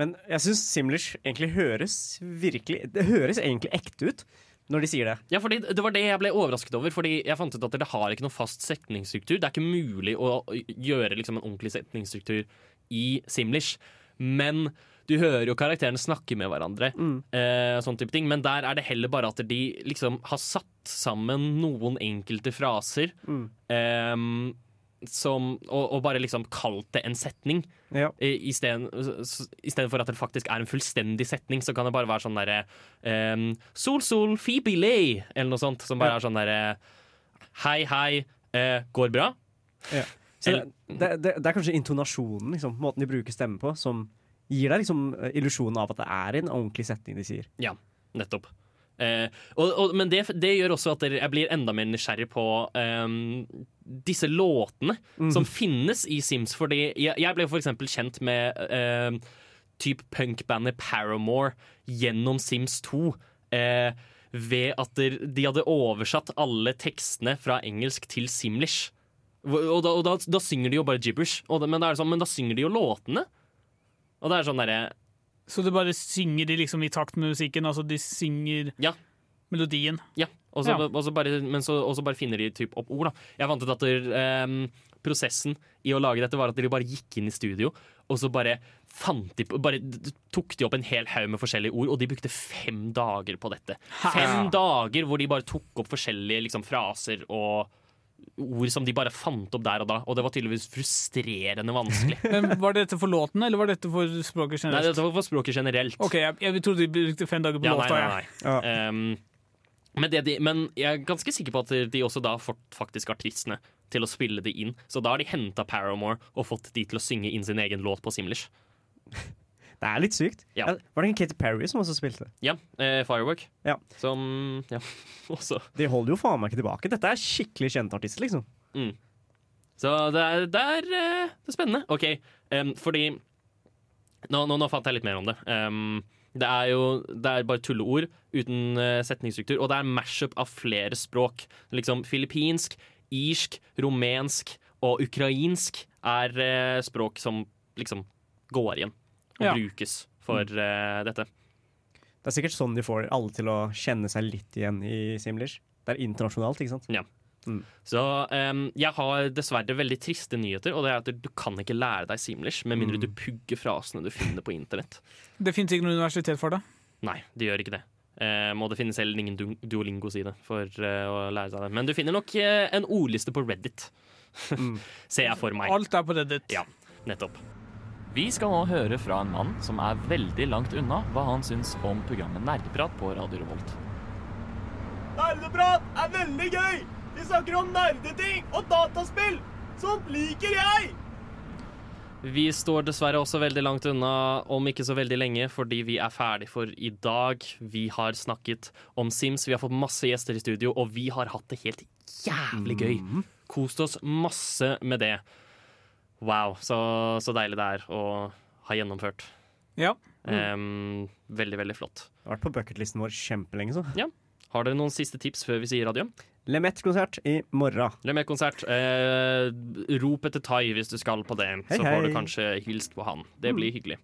Men jeg syns Simlish egentlig høres virkelig Det høres egentlig ekte ut når de sier det. Ja, fordi Det var det jeg ble overrasket over. Fordi jeg fant ut at det har ikke noen fast setningsstruktur. Det er ikke mulig å gjøre liksom, en ordentlig setningsstruktur i Simlish. Men du hører jo karakterene snakke med hverandre, eh, sånn type ting. men der er det heller bare at de liksom har satt sammen noen enkelte fraser ehm, som, og, og bare liksom kalt det en setning. Ja. I- Isteden for at det faktisk er en fullstendig setning, så kan det bare være sånn derre um, Sol, sol, fibile, eller noe sånt. Som bare er sånn derre Hei, hei, uh, går bra? Så det, det, det, det er kanskje intonasjonen, liksom, måten de bruker stemme på, som gir deg liksom eh, illusjonen av at det er en ordentlig setning de sier. Ja, nettopp. Eh, og, og, men det, det gjør også at jeg blir enda mer nysgjerrig på eh, disse låtene mm. som finnes i Sims. Fordi jeg, jeg ble for eksempel kjent med eh, typ punkbandet Paramore gjennom Sims 2. eh, ved at de hadde oversatt alle tekstene fra engelsk til simlish. Og da, og da, da synger de jo bare gibberish. Da, men, sånn, men da synger de jo låtene. Og det er sånn derre Så det bare synger de liksom i takt med musikken? Altså de synger melodien? Ja. Også, Ja. Også bare, men så, også bare finner de typ opp ord. Da. Jeg fant ut at der, um, prosessen i å lage dette var at de bare gikk inn i studio, og så bare fant de bare tok de opp en hel haug med forskjellige ord, og de brukte fem dager på dette. Hæ? Fem dager hvor de bare tok opp forskjellige liksom, fraser og ord som de bare fant opp der og da, og det var tydeligvis frustrerende vanskelig. Men Var dette for låten, eller var dette for språket generelt? Nei, dette var for språket generelt. Ok, jeg, jeg trodde de brukte fem dager på Ja, låta. nei, nei, nei. Um, men, det de, men jeg er ganske sikker på at de også da fått faktisk artistene til å spille det inn. Så da har de henta Paramore og fått de til å synge inn sin egen låt på Simlish. Det er litt sykt. Ja. Var det ikke Katy Perry som også spilte? Ja, eh, Firework. Ja. Som Ja, også. De holder jo faen meg ikke tilbake. Dette er skikkelig kjente artister, liksom. Mm. Så det er, det er, eh, det er spennende. OK, um, fordi nå, nå, nå fant jeg litt mer om det. Um, det er jo det er bare tulleord uten uh, setningsstruktur, og det er mashup av flere språk. Liksom filippinsk, irsk, rumensk og ukrainsk er uh, språk som liksom går igjen og Ja. brukes for uh, dette. Det er sikkert sånn de får alle til å kjenne seg litt igjen i Simlish. Det er internasjonalt, ikke sant? Ja. Så um, jeg har dessverre veldig triste nyheter, og det er at du kan ikke lære deg Simlish med mindre du pugger frasene du finner på internett. Det fins ikke noe universitet for det. Nei, det gjør ikke det. Um, og det finnes heller ingen du Duolingo-side for uh, å lære seg det. Men du finner nok uh, en ordliste på Reddit. Ser jeg for meg. Alt er på Reddit. Ja, nettopp. Vi skal nå høre fra en mann som er veldig langt unna hva han syns om programmet Nerdeprat på Radio Revolt. Nerdeprat er veldig gøy! Vi snakker om nerdeting og dataspill! Sånt liker jeg! Vi står dessverre også veldig langt unna om ikke så veldig lenge, fordi vi er ferdig for i dag. Vi har snakket om Sims, vi har fått masse gjester i studio, og vi har hatt det helt jævlig gøy. Kost oss masse med det. Wow, så, så deilig det er å ha gjennomført. Ja. Em, veldig, veldig flott. Det har vært på bucketlisten vår kjempelenge, så. Ja. Har dere noen siste tips før vi sier adjø? Lemet-konsert i morgen. Lemet-konsert. Eh, rop etter Tai hvis du skal på det. Hei, så får du kanskje hilst på han. Det blir hyggelig.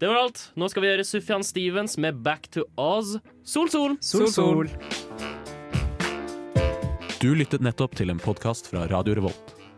Det var alt. Nå skal vi gjøre Sufjan Stevens med Back to Oz. Sol, sol! Sol, sol. Du lyttet nettopp til en podkast fra Radio Revolt.